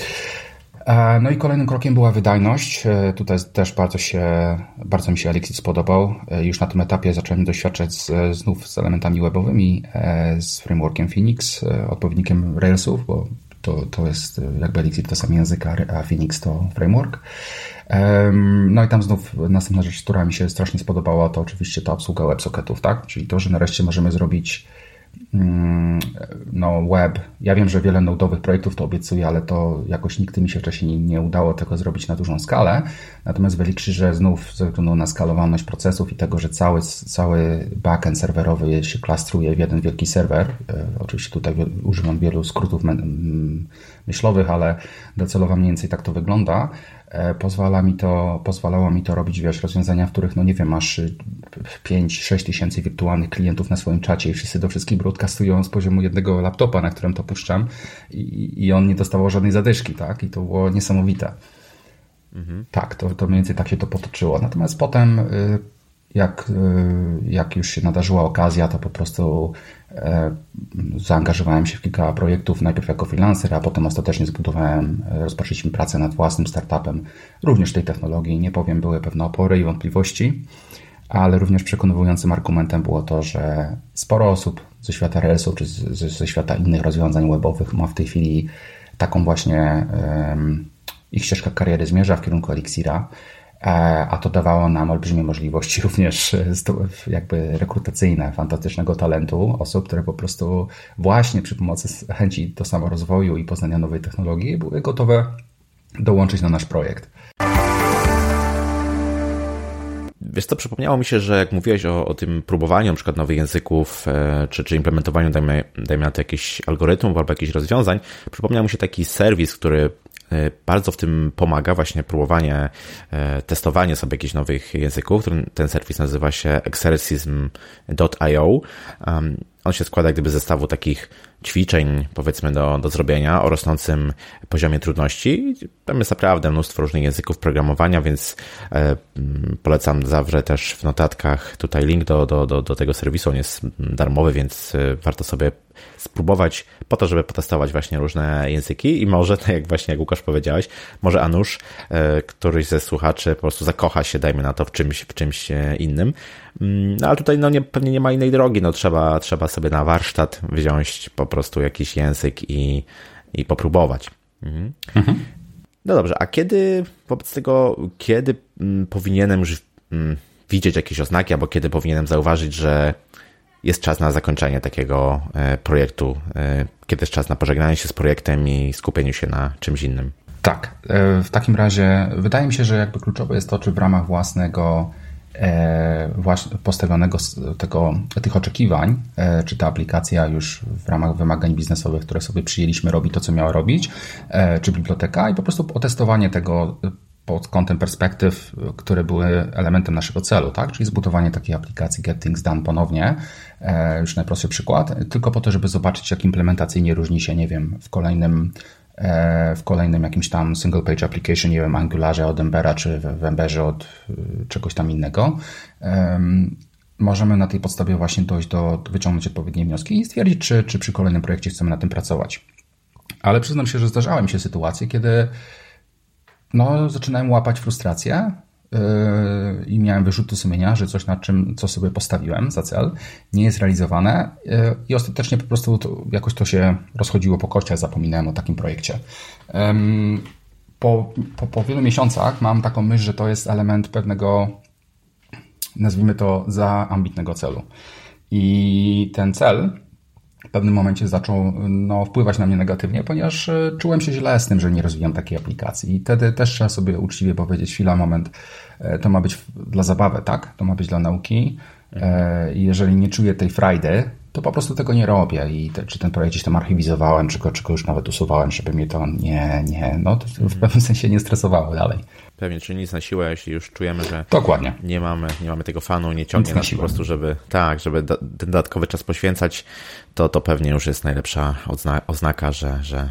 E, no i kolejnym krokiem była wydajność. E, tutaj też bardzo, się, bardzo mi się Elixir spodobał. E, już na tym etapie zacząłem doświadczać z, znów z elementami webowymi, z frameworkiem Phoenix, odpowiednikiem Railsów, bo to, to jest jakby Elixir to sam język, a Phoenix to framework. No i tam znów następna rzecz, która mi się strasznie spodobała, to oczywiście ta obsługa WebSocketów, tak? Czyli to, że nareszcie możemy zrobić no, web. Ja wiem, że wiele nodowych projektów to obiecuje, ale to jakoś nigdy mi się wcześniej nie udało tego zrobić na dużą skalę. Natomiast w Elixirze znów ze względu na skalowalność procesów i tego, że cały, cały backend serwerowy się klastruje w jeden wielki serwer, e, oczywiście tutaj używam wielu skrótów myślowych, ale docelowo mniej więcej tak to wygląda, pozwala mi to, pozwalało mi to robić, wiesz, rozwiązania, w których, no nie wiem, masz 5-6 y, tysięcy wirtualnych klientów na swoim czacie i wszyscy do wszystkich broadcastują z poziomu jednego laptopa, na którym to puszczam i, i on nie dostawał żadnej zadyszki, tak? I to było niesamowite. Mhm. Tak, to, to mniej więcej tak się to potoczyło. Natomiast potem y, jak, y, jak już się nadarzyła okazja, to po prostu e, zaangażowałem się w kilka projektów, najpierw jako freelancer, a potem ostatecznie zbudowałem, e, rozpoczęliśmy pracę nad własnym startupem, również tej technologii. Nie powiem, były pewne opory i wątpliwości, ale również przekonującym argumentem było to, że sporo osób ze świata RLS-u czy ze, ze świata innych rozwiązań webowych ma w tej chwili taką właśnie um, ich ścieżka kariery zmierza w kierunku Elixira a to dawało nam olbrzymie możliwości *laughs* również e, jakby rekrutacyjne, fantastycznego talentu osób, które po prostu właśnie przy pomocy chęci do samorozwoju i poznania nowej technologii były gotowe dołączyć na nasz projekt. Wiesz co, przypomniało mi się, że jak mówiłeś o, o tym próbowaniu przykład nowych języków, e, czy, czy implementowaniu, dajmy, dajmy na to jakichś algorytmów albo jakichś rozwiązań, przypomniał mi się taki serwis, który E, bardzo w tym pomaga właśnie próbowanie, e, testowanie sobie jakichś nowych języków. Ten serwis nazywa się exercism.io. On się składa gdyby zestawu takich ćwiczeń, powiedzmy, do, do zrobienia o rosnącym poziomie trudności. Tam jest naprawdę mnóstwo różnych języków programowania, więc e, polecam zawsze też w notatkach tutaj link do, do, do, do tego serwisu. On jest darmowy, więc warto sobie spróbować po to, żeby potestować właśnie różne języki i może, *laughs* tak jak właśnie jak Łukasz powiedziałeś, może Anusz, e, któryś ze słuchaczy po prostu zakocha się, dajmy na to, w czymś, w czymś e, innym. Mm, no ale tutaj no nie, pewnie nie ma innej drogi, no trzeba, trzeba sobie na warsztat wziąć po prostu jakiś język i, i popróbować. Mhm. Mhm. No dobrze, a kiedy wobec tego, kiedy mm, powinienem już mm, widzieć jakieś oznaki, albo kiedy powinienem zauważyć, że jest czas na zakończenie takiego e, projektu, e, kiedy jest czas na pożegnanie się z projektem i skupieniu się na czymś innym. Tak, e, w takim razie wydaje mi się, że jakby kluczowe jest to, czy w ramach własnego postawionego tego, tych oczekiwań, czy ta aplikacja już w ramach wymagań biznesowych, które sobie przyjęliśmy, robi to, co miała robić, czy biblioteka? I po prostu otestowanie tego pod kątem perspektyw, które były elementem naszego celu, tak? czyli zbudowanie takiej aplikacji Get Things Done ponownie, e, już najprostszy przykład, tylko po to, żeby zobaczyć, jak implementacyjnie różni się, nie wiem, w kolejnym e, w kolejnym jakimś tam single page application, nie wiem, Angularze od Embera, czy w Emberze od e, czegoś tam innego. Możemy na tej podstawie właśnie dojść do, wyciągnąć odpowiednie wnioski i stwierdzić, czy, czy przy kolejnym projekcie chcemy na tym pracować. Ale przyznam się, że zdarzały mi się sytuacje, kiedy no, zaczynałem łapać frustrację i miałem wyrzuty sumienia, że coś nad czym, co sobie postawiłem za cel, nie jest realizowane i ostatecznie po prostu to, jakoś to się rozchodziło po kościach, zapominałem o takim projekcie. Po, po, po wielu miesiącach mam taką myśl, że to jest element pewnego, nazwijmy to, za ambitnego celu. I ten cel w pewnym momencie zaczął no, wpływać na mnie negatywnie, ponieważ e, czułem się źle z tym, że nie rozwijam takiej aplikacji. I wtedy też trzeba sobie uczciwie powiedzieć, chwila, moment, e, to ma być dla zabawy, tak? To ma być dla nauki. I jeżeli nie czuję tej frajdy, to po prostu tego nie robię i te, czy ten projekt gdzieś tam archiwizowałem, czy go, czy go już nawet usuwałem, żeby mnie to nie, nie, no to w pewnym sensie nie stresowało dalej. Pewnie, czy nic na siłę, jeśli już czujemy, że Dokładnie. Nie, mamy, nie mamy tego fanu, nie ciągnie nas po prostu, żeby tak, żeby do, ten dodatkowy czas poświęcać, to, to pewnie już jest najlepsza ozna, oznaka, że, że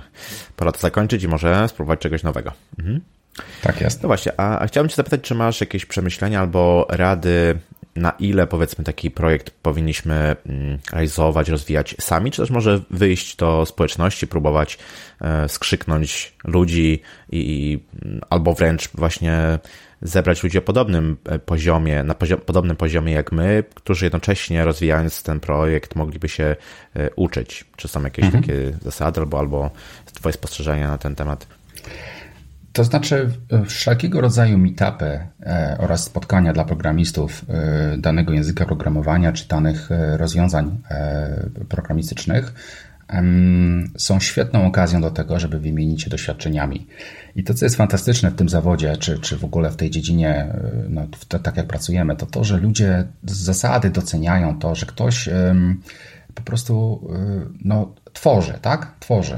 pora to zakończyć i może spróbować czegoś nowego. Mhm. Tak jest. No właśnie, a, a chciałbym Cię zapytać, czy masz jakieś przemyślenia albo rady na ile powiedzmy taki projekt powinniśmy mm, realizować, rozwijać sami, czy też może wyjść do społeczności, próbować e, skrzyknąć ludzi i, albo wręcz właśnie zebrać ludzi o podobnym e, poziomie, na poziom, podobnym poziomie jak my, którzy jednocześnie rozwijając ten projekt mogliby się e, uczyć. Czy są jakieś mhm. takie zasady albo, albo Twoje spostrzeżenia na ten temat? To znaczy, wszelkiego rodzaju meetupy e, oraz spotkania dla programistów danego języka programowania czy danych rozwiązań programistycznych są świetną okazją do tego, żeby wymienić się doświadczeniami. I to, co jest fantastyczne w tym zawodzie, czy, czy w ogóle w tej dziedzinie, no, tak jak pracujemy, to to, że ludzie z zasady doceniają to, że ktoś po prostu no, tworzy, tak? Tworzy.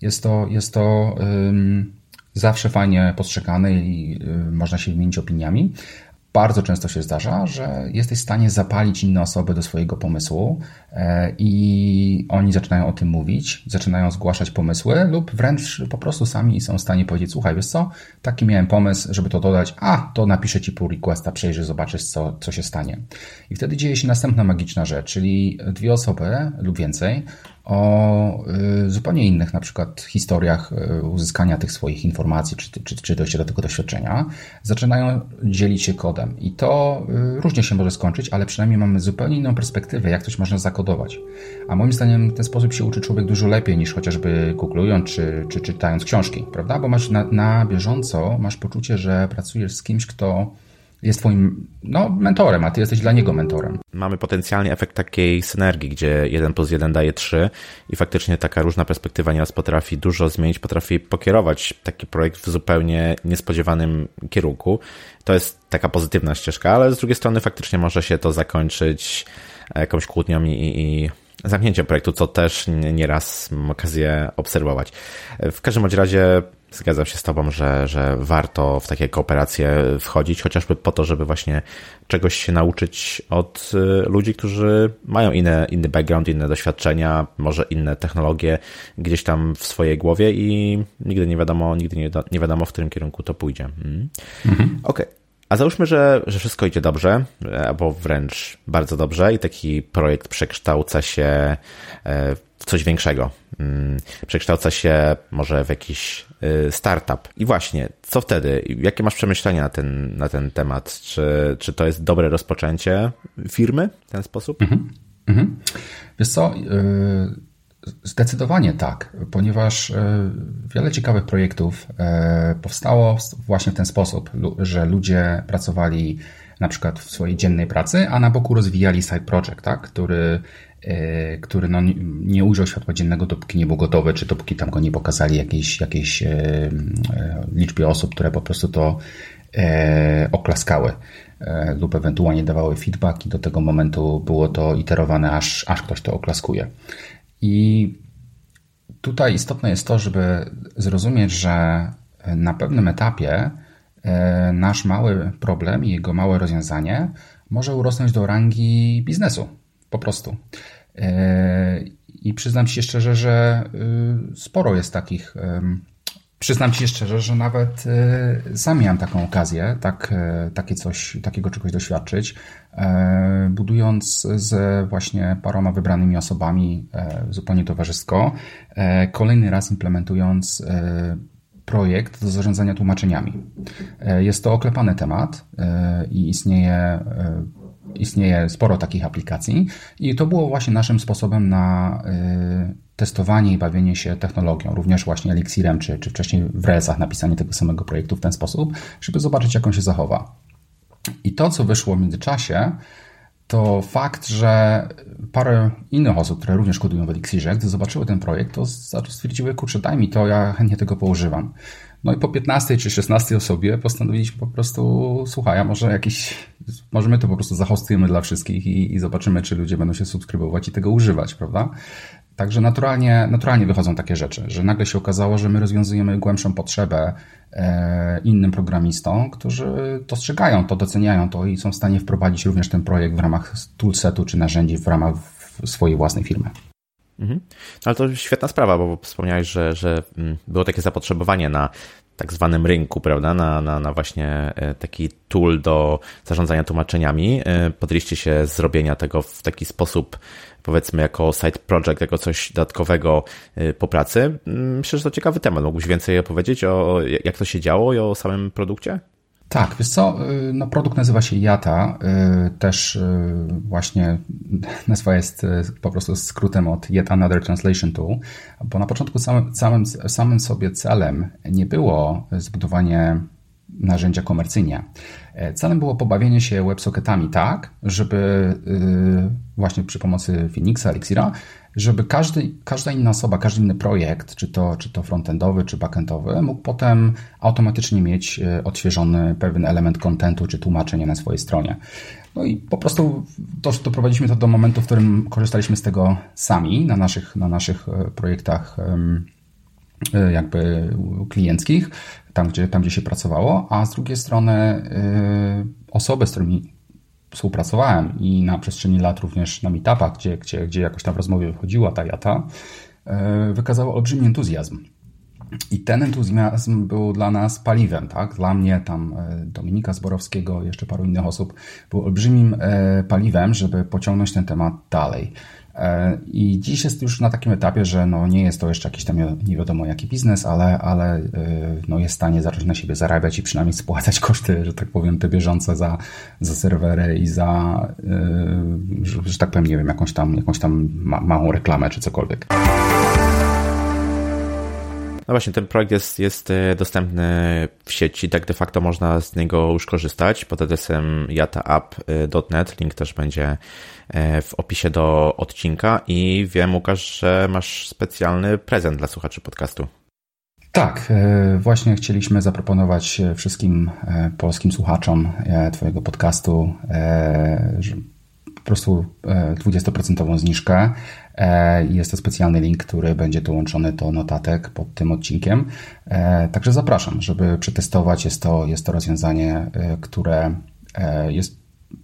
Jest to, jest to zawsze fajnie postrzegane i można się wymienić opiniami, bardzo często się zdarza, że jesteś w stanie zapalić inne osoby do swojego pomysłu e, i oni zaczynają o tym mówić, zaczynają zgłaszać pomysły lub wręcz po prostu sami są w stanie powiedzieć, słuchaj, wiesz co, taki miałem pomysł, żeby to dodać, a to napiszę ci pull requesta, przejrzyj, zobaczysz co, co się stanie. I wtedy dzieje się następna magiczna rzecz, czyli dwie osoby lub więcej o y, zupełnie innych na przykład historiach y, uzyskania tych swoich informacji, czy, czy, czy dojścia do tego doświadczenia, zaczynają dzielić się kodem. I to y, różnie się może skończyć, ale przynajmniej mamy zupełnie inną perspektywę, jak coś można zakodować. A moim zdaniem w ten sposób się uczy człowiek dużo lepiej niż chociażby googlując czy, czy czytając książki, prawda? Bo masz na, na bieżąco, masz poczucie, że pracujesz z kimś, kto jest twoim no, mentorem, a ty jesteś dla niego mentorem. Mamy potencjalnie efekt takiej synergii, gdzie 1 plus 1 daje 3 i faktycznie taka różna perspektywa nieraz potrafi dużo zmienić, potrafi pokierować taki projekt w zupełnie niespodziewanym kierunku. To jest taka pozytywna ścieżka, ale z drugiej strony faktycznie może się to zakończyć jakąś kłótnią i, i zamknięciem projektu, co też nieraz mam okazję obserwować. W każdym razie Zgadzam się z Tobą, że, że warto w takie kooperacje wchodzić, chociażby po to, żeby właśnie czegoś się nauczyć od y, ludzi, którzy mają inne, inny background, inne doświadczenia, może inne technologie gdzieś tam w swojej głowie i nigdy nie wiadomo, nigdy nie, nie wiadomo, w którym kierunku to pójdzie. Mm. Mhm. Okej. Okay. A załóżmy, że, że wszystko idzie dobrze, albo wręcz bardzo dobrze i taki projekt przekształca się e, w coś większego. Mm, przekształca się może w jakiś y, startup. I właśnie, co wtedy? Jakie masz przemyślenia na ten, na ten temat? Czy, czy to jest dobre rozpoczęcie firmy w ten sposób? Mhm. Mhm. Wiesz co, Zdecydowanie tak, ponieważ y, wiele ciekawych projektów powstało właśnie w ten sposób, że ludzie pracowali na przykład w swojej dziennej pracy, a na boku rozwijali side project, tak, który E, który no, nie ujrzał światła dziennego, dopóki nie był gotowy, czy dopóki tam go nie pokazali jakiejś, jakiejś e, e, liczbie osób, które po prostu to oklaskały lub ewentualnie dawały feedback i do tego momentu było to iterowane, aż, aż ktoś to oklaskuje. I tutaj istotne jest to, żeby zrozumieć, że na pewnym etapie nasz mały problem i jego małe rozwiązanie może urosnąć do rangi biznesu po prostu. E, I przyznam Ci szczerze, że y, sporo jest takich. Przyznam Ci szczerze, że nawet y, sam miałem taką okazję, tak, e, takie coś, takiego czegoś doświadczyć, e, budując z właśnie paroma wybranymi osobami zupełnie towarzysko, kolejny raz implementując projekt do zarządzania tłumaczeniami. Jest to oklepany temat i istnieje istnieje sporo takich aplikacji i to było właśnie naszym sposobem na y, testowanie i bawienie się technologią, również właśnie Elixirem, czy, czy wcześniej w Railsach napisanie tego samego projektu w ten sposób, żeby zobaczyć, jak on się zachowa. I to, co wyszło w międzyczasie, to fakt, że parę innych osób, które również kodują w Elixirze, gdy zobaczyły ten projekt, to stwierdziły, kurczę, daj mi to, ja chętnie tego poużywam. No i po 15 czy 16 osobie postanowiliśmy po prostu, słuchaj, a może jakiś, może my to po prostu zahostujemy dla wszystkich i, i zobaczymy, czy ludzie będą się subskrybować i tego używać, prawda? Także naturalnie, naturalnie wychodzą takie rzeczy, że nagle się okazało, że my rozwiązujemy głębszą potrzebę e, innym programistom, którzy dostrzegają to, doceniają to i są w stanie wprowadzić również ten projekt w ramach toolsetu czy narzędzi w ramach swojej własnej firmy. Mhm. No ale to świetna sprawa, bo wspomniałeś, że, że mm, było takie zapotrzebowanie na tak zwanym rynku, prawda, na, na, na właśnie taki tool do zarządzania tłumaczeniami. Podjęliście się zrobienia tego w taki sposób, powiedzmy, jako side project, jako coś dodatkowego po pracy. Mm, myślę, że to ciekawy temat. Mógłbyś więcej opowiedzieć o jak to się działo i o samym produkcie? Tak, wiesz co, y, no produkt nazywa się Yata, y, też y, właśnie *laughs* nazwa jest po prostu skrótem od Yet Another Translation Tool, bo na początku samym, samym, samym sobie celem nie było zbudowanie narzędzia komercyjnie. E, celem było pobawienie się WebSocketami tak, żeby właśnie przy pomocy Phoenixa, Elixira żeby każdy, każda inna osoba, każdy inny projekt, czy to, czy to frontendowy, czy backendowy, mógł potem automatycznie mieć e, odświeżony pewien element kontentu, czy tłumaczenie na swojej stronie. No i po prostu to, doprowadziliśmy to do momentu, w którym korzystaliśmy z tego sami na naszych, na naszych e, projektach jakby klienckich, tam gdzie, tam gdzie się pracowało, a z drugiej strony osoby, z którymi współpracowałem i na przestrzeni lat również na meetupach, gdzie, gdzie, gdzie jakoś tam w rozmowie wychodziła ta jata, e, wykazała olbrzymi entuzjazm. I ten entuzjazm był dla nas paliwem, tak? Dla mnie, tam Dominika Zborowskiego, jeszcze paru innych osób, był olbrzymim paliwem, żeby pociągnąć ten temat dalej. E, I dziś jest już na takim etapie, że no nie jest to jeszcze jakiś tam nie wiadomo jaki biznes, ale, ale e, no jest w stanie zacząć na siebie zarabiać i przynajmniej spłacać *laughs* koszty, że tak powiem, te bieżące za, za serwery i za, e, że, tak powiem, nie wiem, jakąś tam, jakąś tam ma, małą reklamę czy cokolwiek. No właśnie, ten projekt jest, jest dostępny w sieci, tak de facto można z niego już korzystać pod adresem yataapp.net. Link też będzie E, w opisie do odcinka i wiem, Łukasz, że masz specjalny prezent dla słuchaczy podcastu. Tak, e, właśnie chcieliśmy zaproponować wszystkim e, polskim słuchaczom Twojego podcastu po prostu 20% zniżkę. Jest to specjalny link, który będzie dołączony do notatek pod tym odcinkiem. Także zapraszam, żeby przetestować. Jest to, jest to rozwiązanie, które jest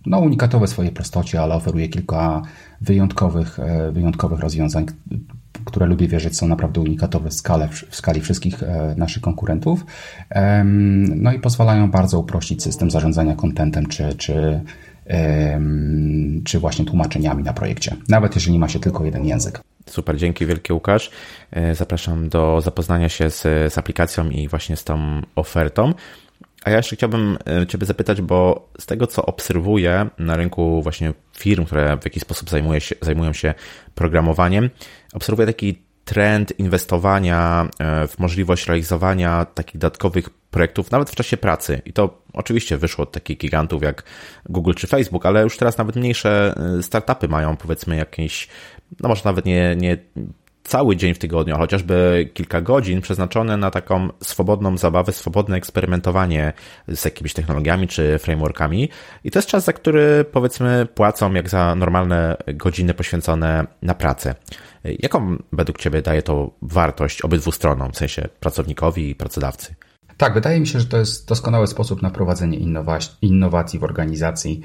no, unikatowe w swojej prostocie, ale oferuje kilka wyjątkowych, e, wyjątkowych rozwiązań, które lubię wierzyć są naprawdę unikatowe w, skale, w skali wszystkich e, naszych konkurentów. No i pozwalają bardzo uprościć system zarządzania kontentem czy, czy, czy właśnie tłumaczeniami na projekcie, nawet jeżeli ma się tylko jeden język. Super, dzięki wielkie Łukasz. E, zapraszam do zapoznania się z, z aplikacją i właśnie z tą ofertą. A ja jeszcze chciałbym e, Ciebie zapytać, bo z tego co obserwuję na rynku właśnie firm, które w jakiś sposób zajmuje się, zajmują się programowaniem, obserwuję taki trend inwestowania e, w możliwość realizowania takich dodatkowych projektów, nawet w czasie pracy. I to oczywiście wyszło od takich gigantów jak Google czy Facebook, ale już teraz nawet mniejsze e, startupy mają powiedzmy jakieś, no może nawet nie, nie cały dzień w tygodniu, a chociażby kilka godzin przeznaczone na taką swobodną zabawę, swobodne eksperymentowanie z jakimiś technologiami czy frameworkami. I to jest czas, za który powiedzmy płacą jak za normalne godziny poświęcone na pracę. Jaką według Ciebie daje to wartość obydwu stronom, w sensie pracownikowi i pracodawcy? Tak, wydaje mi się, że to jest doskonały sposób na prowadzenie innowacji w organizacji.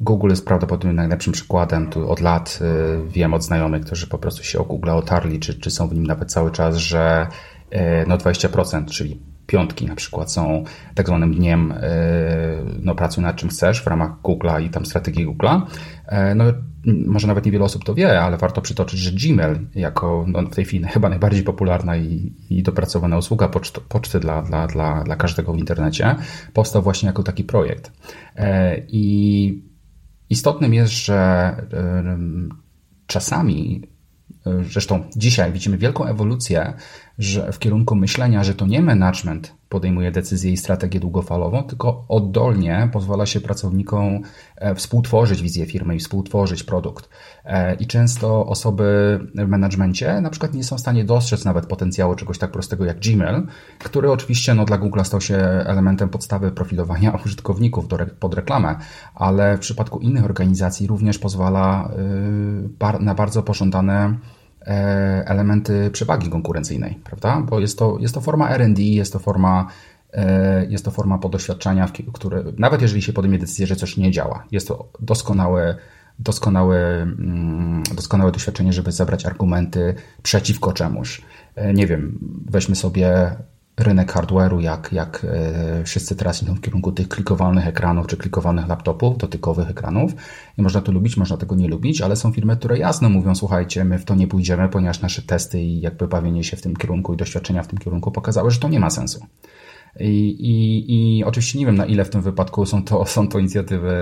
Google jest prawdopodobnie najlepszym przykładem. Tu od lat y, wiem od znajomych, którzy po prostu się o Google otarli, czy, czy są w nim nawet cały czas, że y, no 20%, czyli piątki na przykład są tak zwanym dniem y, no, pracuj nad czym chcesz w ramach Google'a i tam strategii Google'a. E, no, może nawet niewiele osób to wie, ale warto przytoczyć, że Gmail jako no, w tej chwili chyba najbardziej popularna i, i dopracowana usługa poczty, poczty dla, dla, dla, dla każdego w internecie powstał właśnie jako taki projekt. E, I istotnym jest, że e, czasami Zresztą dzisiaj widzimy wielką ewolucję że w kierunku myślenia, że to nie management podejmuje decyzję i strategię długofalową, tylko oddolnie pozwala się pracownikom e, współtworzyć wizję firmy i współtworzyć produkt. E, I często osoby w managemencie na przykład nie są w stanie dostrzec nawet potencjału czegoś tak prostego jak Gmail, który oczywiście no, dla Google stał się elementem podstawy profilowania *laughs* użytkowników do, pod reklamę, ale w przypadku innych organizacji również pozwala y, na bardzo pożądane elementy przewagi konkurencyjnej, prawda? Bo jest to, jest to forma RD, jest to forma e, jest to forma podoświadczenia, które nawet jeżeli się podejmie decyzję, że coś nie działa, jest to doskonałe, doskonałe, mm, doskonałe doświadczenie, żeby zebrać argumenty przeciwko czemuś. E, nie wiem, weźmy sobie rynek hardware'u, jak, jak e, wszyscy teraz idą w kierunku tych klikowalnych ekranów czy klikowalnych laptopów, dotykowych ekranów. I można to lubić, można tego nie lubić, ale są firmy, które jasno mówią, słuchajcie, my w to nie pójdziemy, ponieważ nasze testy i jakby bawienie się w tym kierunku i doświadczenia w tym kierunku pokazały, że to nie ma sensu. I, i, I oczywiście nie wiem, na ile w tym wypadku są to, *laughs* są to inicjatywy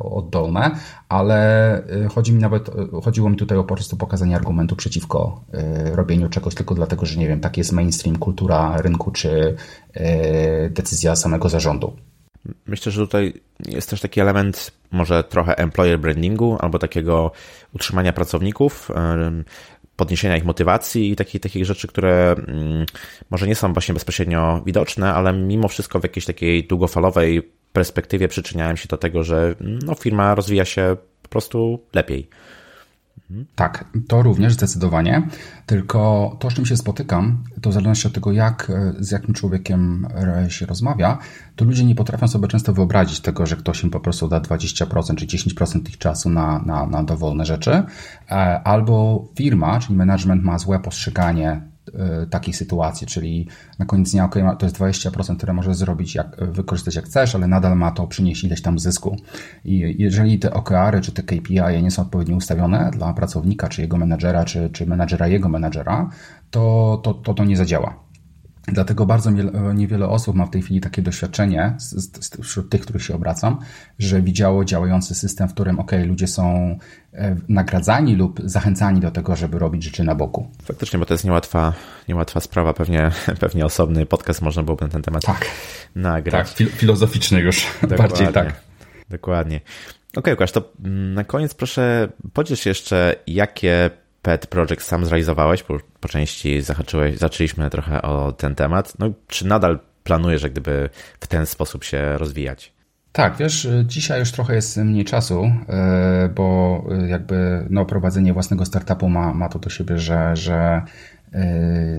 oddolne, ale y, chodzi mi nawet, y, chodziło mi tutaj o po prostu pokazanie argumentu przeciwko y, robieniu czegoś tylko dlatego, że nie wiem, taki jest mainstream, kultura rynku czy decyzja samego zarządu. Myślę, że tutaj jest też taki element może trochę employer brandingu albo takiego utrzymania pracowników podniesienia ich motywacji i takich, takich rzeczy, które mm, może nie są właśnie bezpośrednio widoczne, ale mimo wszystko w jakiejś takiej długofalowej perspektywie przyczyniają się do tego, że no, firma rozwija się po prostu lepiej. Tak, to również zdecydowanie. Tylko to, z czym się spotykam, to w zależności od tego, jak, z jakim człowiekiem się rozmawia, to ludzie nie potrafią sobie często wyobrazić tego, że ktoś im po prostu da 20% czy 10% ich czasu na, na, na dowolne rzeczy, e, albo firma, czyli management ma złe postrzeganie E, takiej sytuacji, czyli na koniec dnia, ok, to jest 20%, które możesz zrobić, jak, wykorzystać jak chcesz, ale nadal ma to przynieść ileś tam zysku. I jeżeli te OKR-y czy te KPI nie są odpowiednio ustawione dla pracownika, czy jego menedżera, czy, czy menedżera jego menedżera, to, to, to, to nie zadziała. Dlatego bardzo niewiele osób ma w tej chwili takie doświadczenie wśród tych, których się obracam, że widziało działający system, w którym ok, ludzie są e, nagradzani lub zachęcani do tego, żeby robić rzeczy na boku. Faktycznie, bo to jest niełatwa, niełatwa sprawa. Pewnie, *laughs* pewnie osobny podcast można byłoby na ten temat tak. nagrać. Tak, filozoficzny już *laughs* Dokładnie. bardziej tak. Dokładnie. Okej, okay, Łukasz, to mm, na koniec proszę podziel się jeszcze, jakie pet project sam zrealizowałeś, bo po części zahaczyłeś, zaczęliśmy trochę o ten temat. No, czy nadal planujesz, jak gdyby w ten sposób się rozwijać? Tak, wiesz, dzisiaj już trochę jest mniej czasu, e, bo jakby no, prowadzenie własnego startupu ma, ma to do siebie, że, że e,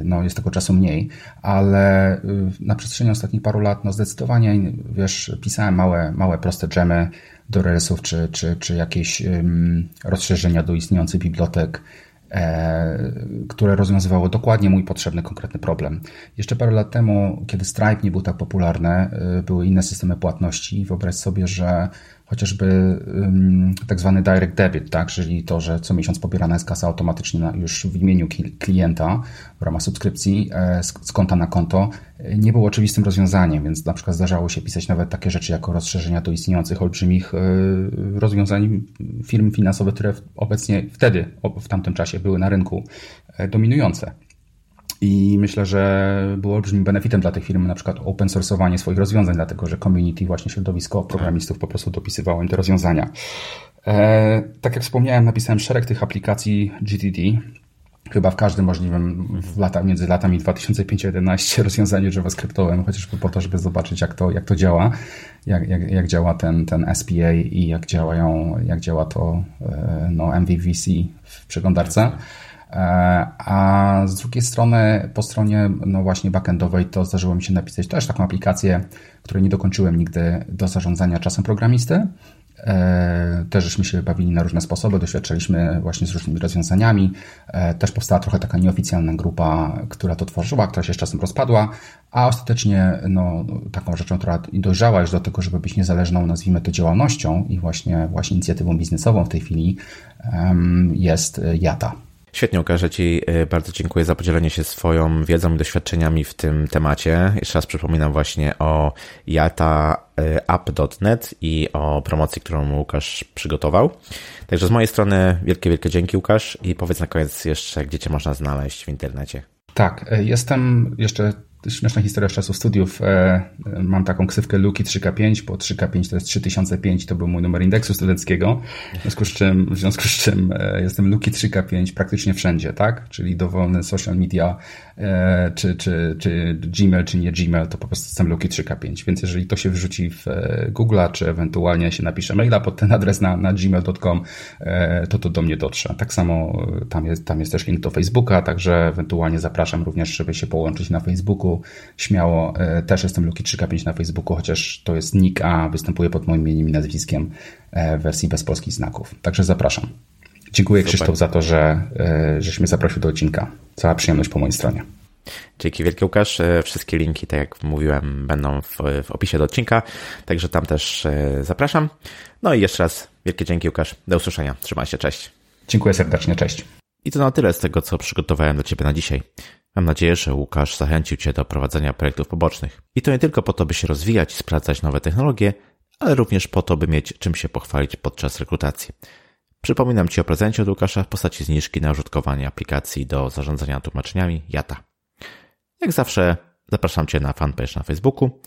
no, jest tego czasu mniej, ale e, na przestrzeni ostatnich paru lat, no zdecydowanie, wiesz, pisałem małe, małe proste dżemy do Railsów, czy, czy, czy jakieś rozszerzenia do istniejących bibliotek, E, które rozwiązywało dokładnie mój potrzebny, konkretny problem. Jeszcze parę lat temu, kiedy Stripe nie był tak popularny, e, były inne systemy płatności. Wyobraź sobie, że chociażby tak zwany direct debit, tak, czyli to, że co miesiąc pobierana jest kasa automatycznie na, już w imieniu klienta w ramach subskrypcji e, z, z konta na konto, e, nie było oczywistym rozwiązaniem, więc na przykład zdarzało się pisać nawet takie rzeczy jako rozszerzenia do istniejących olbrzymich e, rozwiązań firm finansowych, które obecnie wtedy, w tamtym czasie były na rynku dominujące. I myślę, że było olbrzymim benefitem dla tych firm na przykład open sourceowanie swoich rozwiązań, dlatego że community, właśnie środowisko programistów po prostu dopisywało im te rozwiązania. E, tak jak wspomniałem, napisałem szereg tych aplikacji GTD, chyba w każdym możliwym w lata, między latami 2005 a 2011 rozwiązaniu JavaScriptowym, chociażby po to, żeby zobaczyć, jak to, jak to działa, jak, jak, jak działa ten, ten SPA i jak działają, jak działa to e, no, MVVC w przeglądarce. A z drugiej strony, po stronie no właśnie backendowej, to zdarzyło mi się napisać też taką aplikację, której nie dokończyłem nigdy do zarządzania czasem programisty. E, też żeśmy się bawili na różne sposoby, doświadczaliśmy właśnie z różnymi rozwiązaniami. E, też powstała trochę taka nieoficjalna grupa, która to tworzyła, która się z czasem rozpadła, a ostatecznie no, taką rzeczą, która dojrzała już do tego, żeby być niezależną, nazwijmy to działalnością i właśnie, właśnie inicjatywą biznesową w tej chwili jest Jata. Świetnie, Łukasz, Ci y, bardzo dziękuję za podzielenie się swoją wiedzą i doświadczeniami w tym temacie. Jeszcze raz przypominam właśnie o yataapp.net i o promocji, którą Łukasz przygotował. Także z mojej strony wielkie, wielkie dzięki Łukasz i powiedz na koniec jeszcze, gdzie Cię można znaleźć w internecie. Tak, y, jestem jeszcze śmieszna historia z czasów studiów. E, mam taką ksywkę Luki 3K5, bo 3K5 to jest 3005, to był mój numer indeksu studenckiego, w związku z czym, w związku z czym e, jestem Luki 3K5 praktycznie wszędzie, tak? Czyli dowolne social media, czy, czy, czy Gmail, czy nie Gmail, to po prostu jestem Luki 3K5. Więc jeżeli to się wrzuci w Google'a, czy ewentualnie się napisze maila pod ten adres na, na gmail.com, to to do mnie dotrze. Tak samo tam jest, tam jest też link do Facebooka, także ewentualnie zapraszam również, żeby się połączyć na Facebooku śmiało. E, też jestem Luki3K5 na Facebooku, chociaż to jest nick, a występuje pod moim imieniem i nazwiskiem e, w wersji bez polskich znaków. Także zapraszam. Dziękuję Super. Krzysztof za to, że e, żeś mnie zaprosił do odcinka. Cała przyjemność po mojej stronie. Dzięki wielkie Łukasz. E, wszystkie linki, tak jak mówiłem, będą w, w opisie do odcinka, także tam też e, zapraszam. No i jeszcze raz wielkie dzięki Łukasz. Do usłyszenia. Trzymaj się, cześć. Dziękuję serdecznie, cześć. I to na tyle z tego, co przygotowałem dla Ciebie na dzisiaj. Mam nadzieję, że Łukasz zachęcił Cię do prowadzenia projektów pobocznych. I to nie tylko po to, by się rozwijać i sprawdzać nowe technologie, ale również po to, by mieć czym się pochwalić podczas rekrutacji. Przypominam Ci o prezencie od Łukasza w postaci zniżki na użytkowanie aplikacji do zarządzania tłumaczeniami Jata. Jak zawsze zapraszam Cię na fanpage na Facebooku.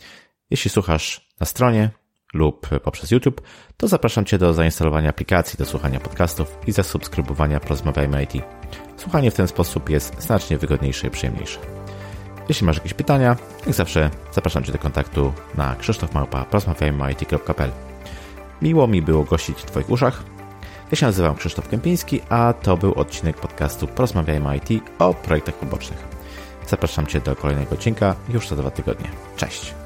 Jeśli słuchasz na stronie lub poprzez YouTube, to zapraszam Cię do zainstalowania aplikacji do słuchania podcastów i zasubskrybowania Porozmawiajmy IT. Słuchanie w ten sposób jest znacznie wygodniejsze i przyjemniejsze. Jeśli masz jakieś pytania, jak zawsze zapraszam Cię do kontaktu na krzysztofmałpa.porozmawiajmy.it.pl Miło mi było gościć w Twoich uszach. Ja się nazywam Krzysztof Kępiński, a to był odcinek podcastu Porozmawiajmy IT o projektach pobocznych. Zapraszam Cię do kolejnego odcinka już za dwa tygodnie. Cześć!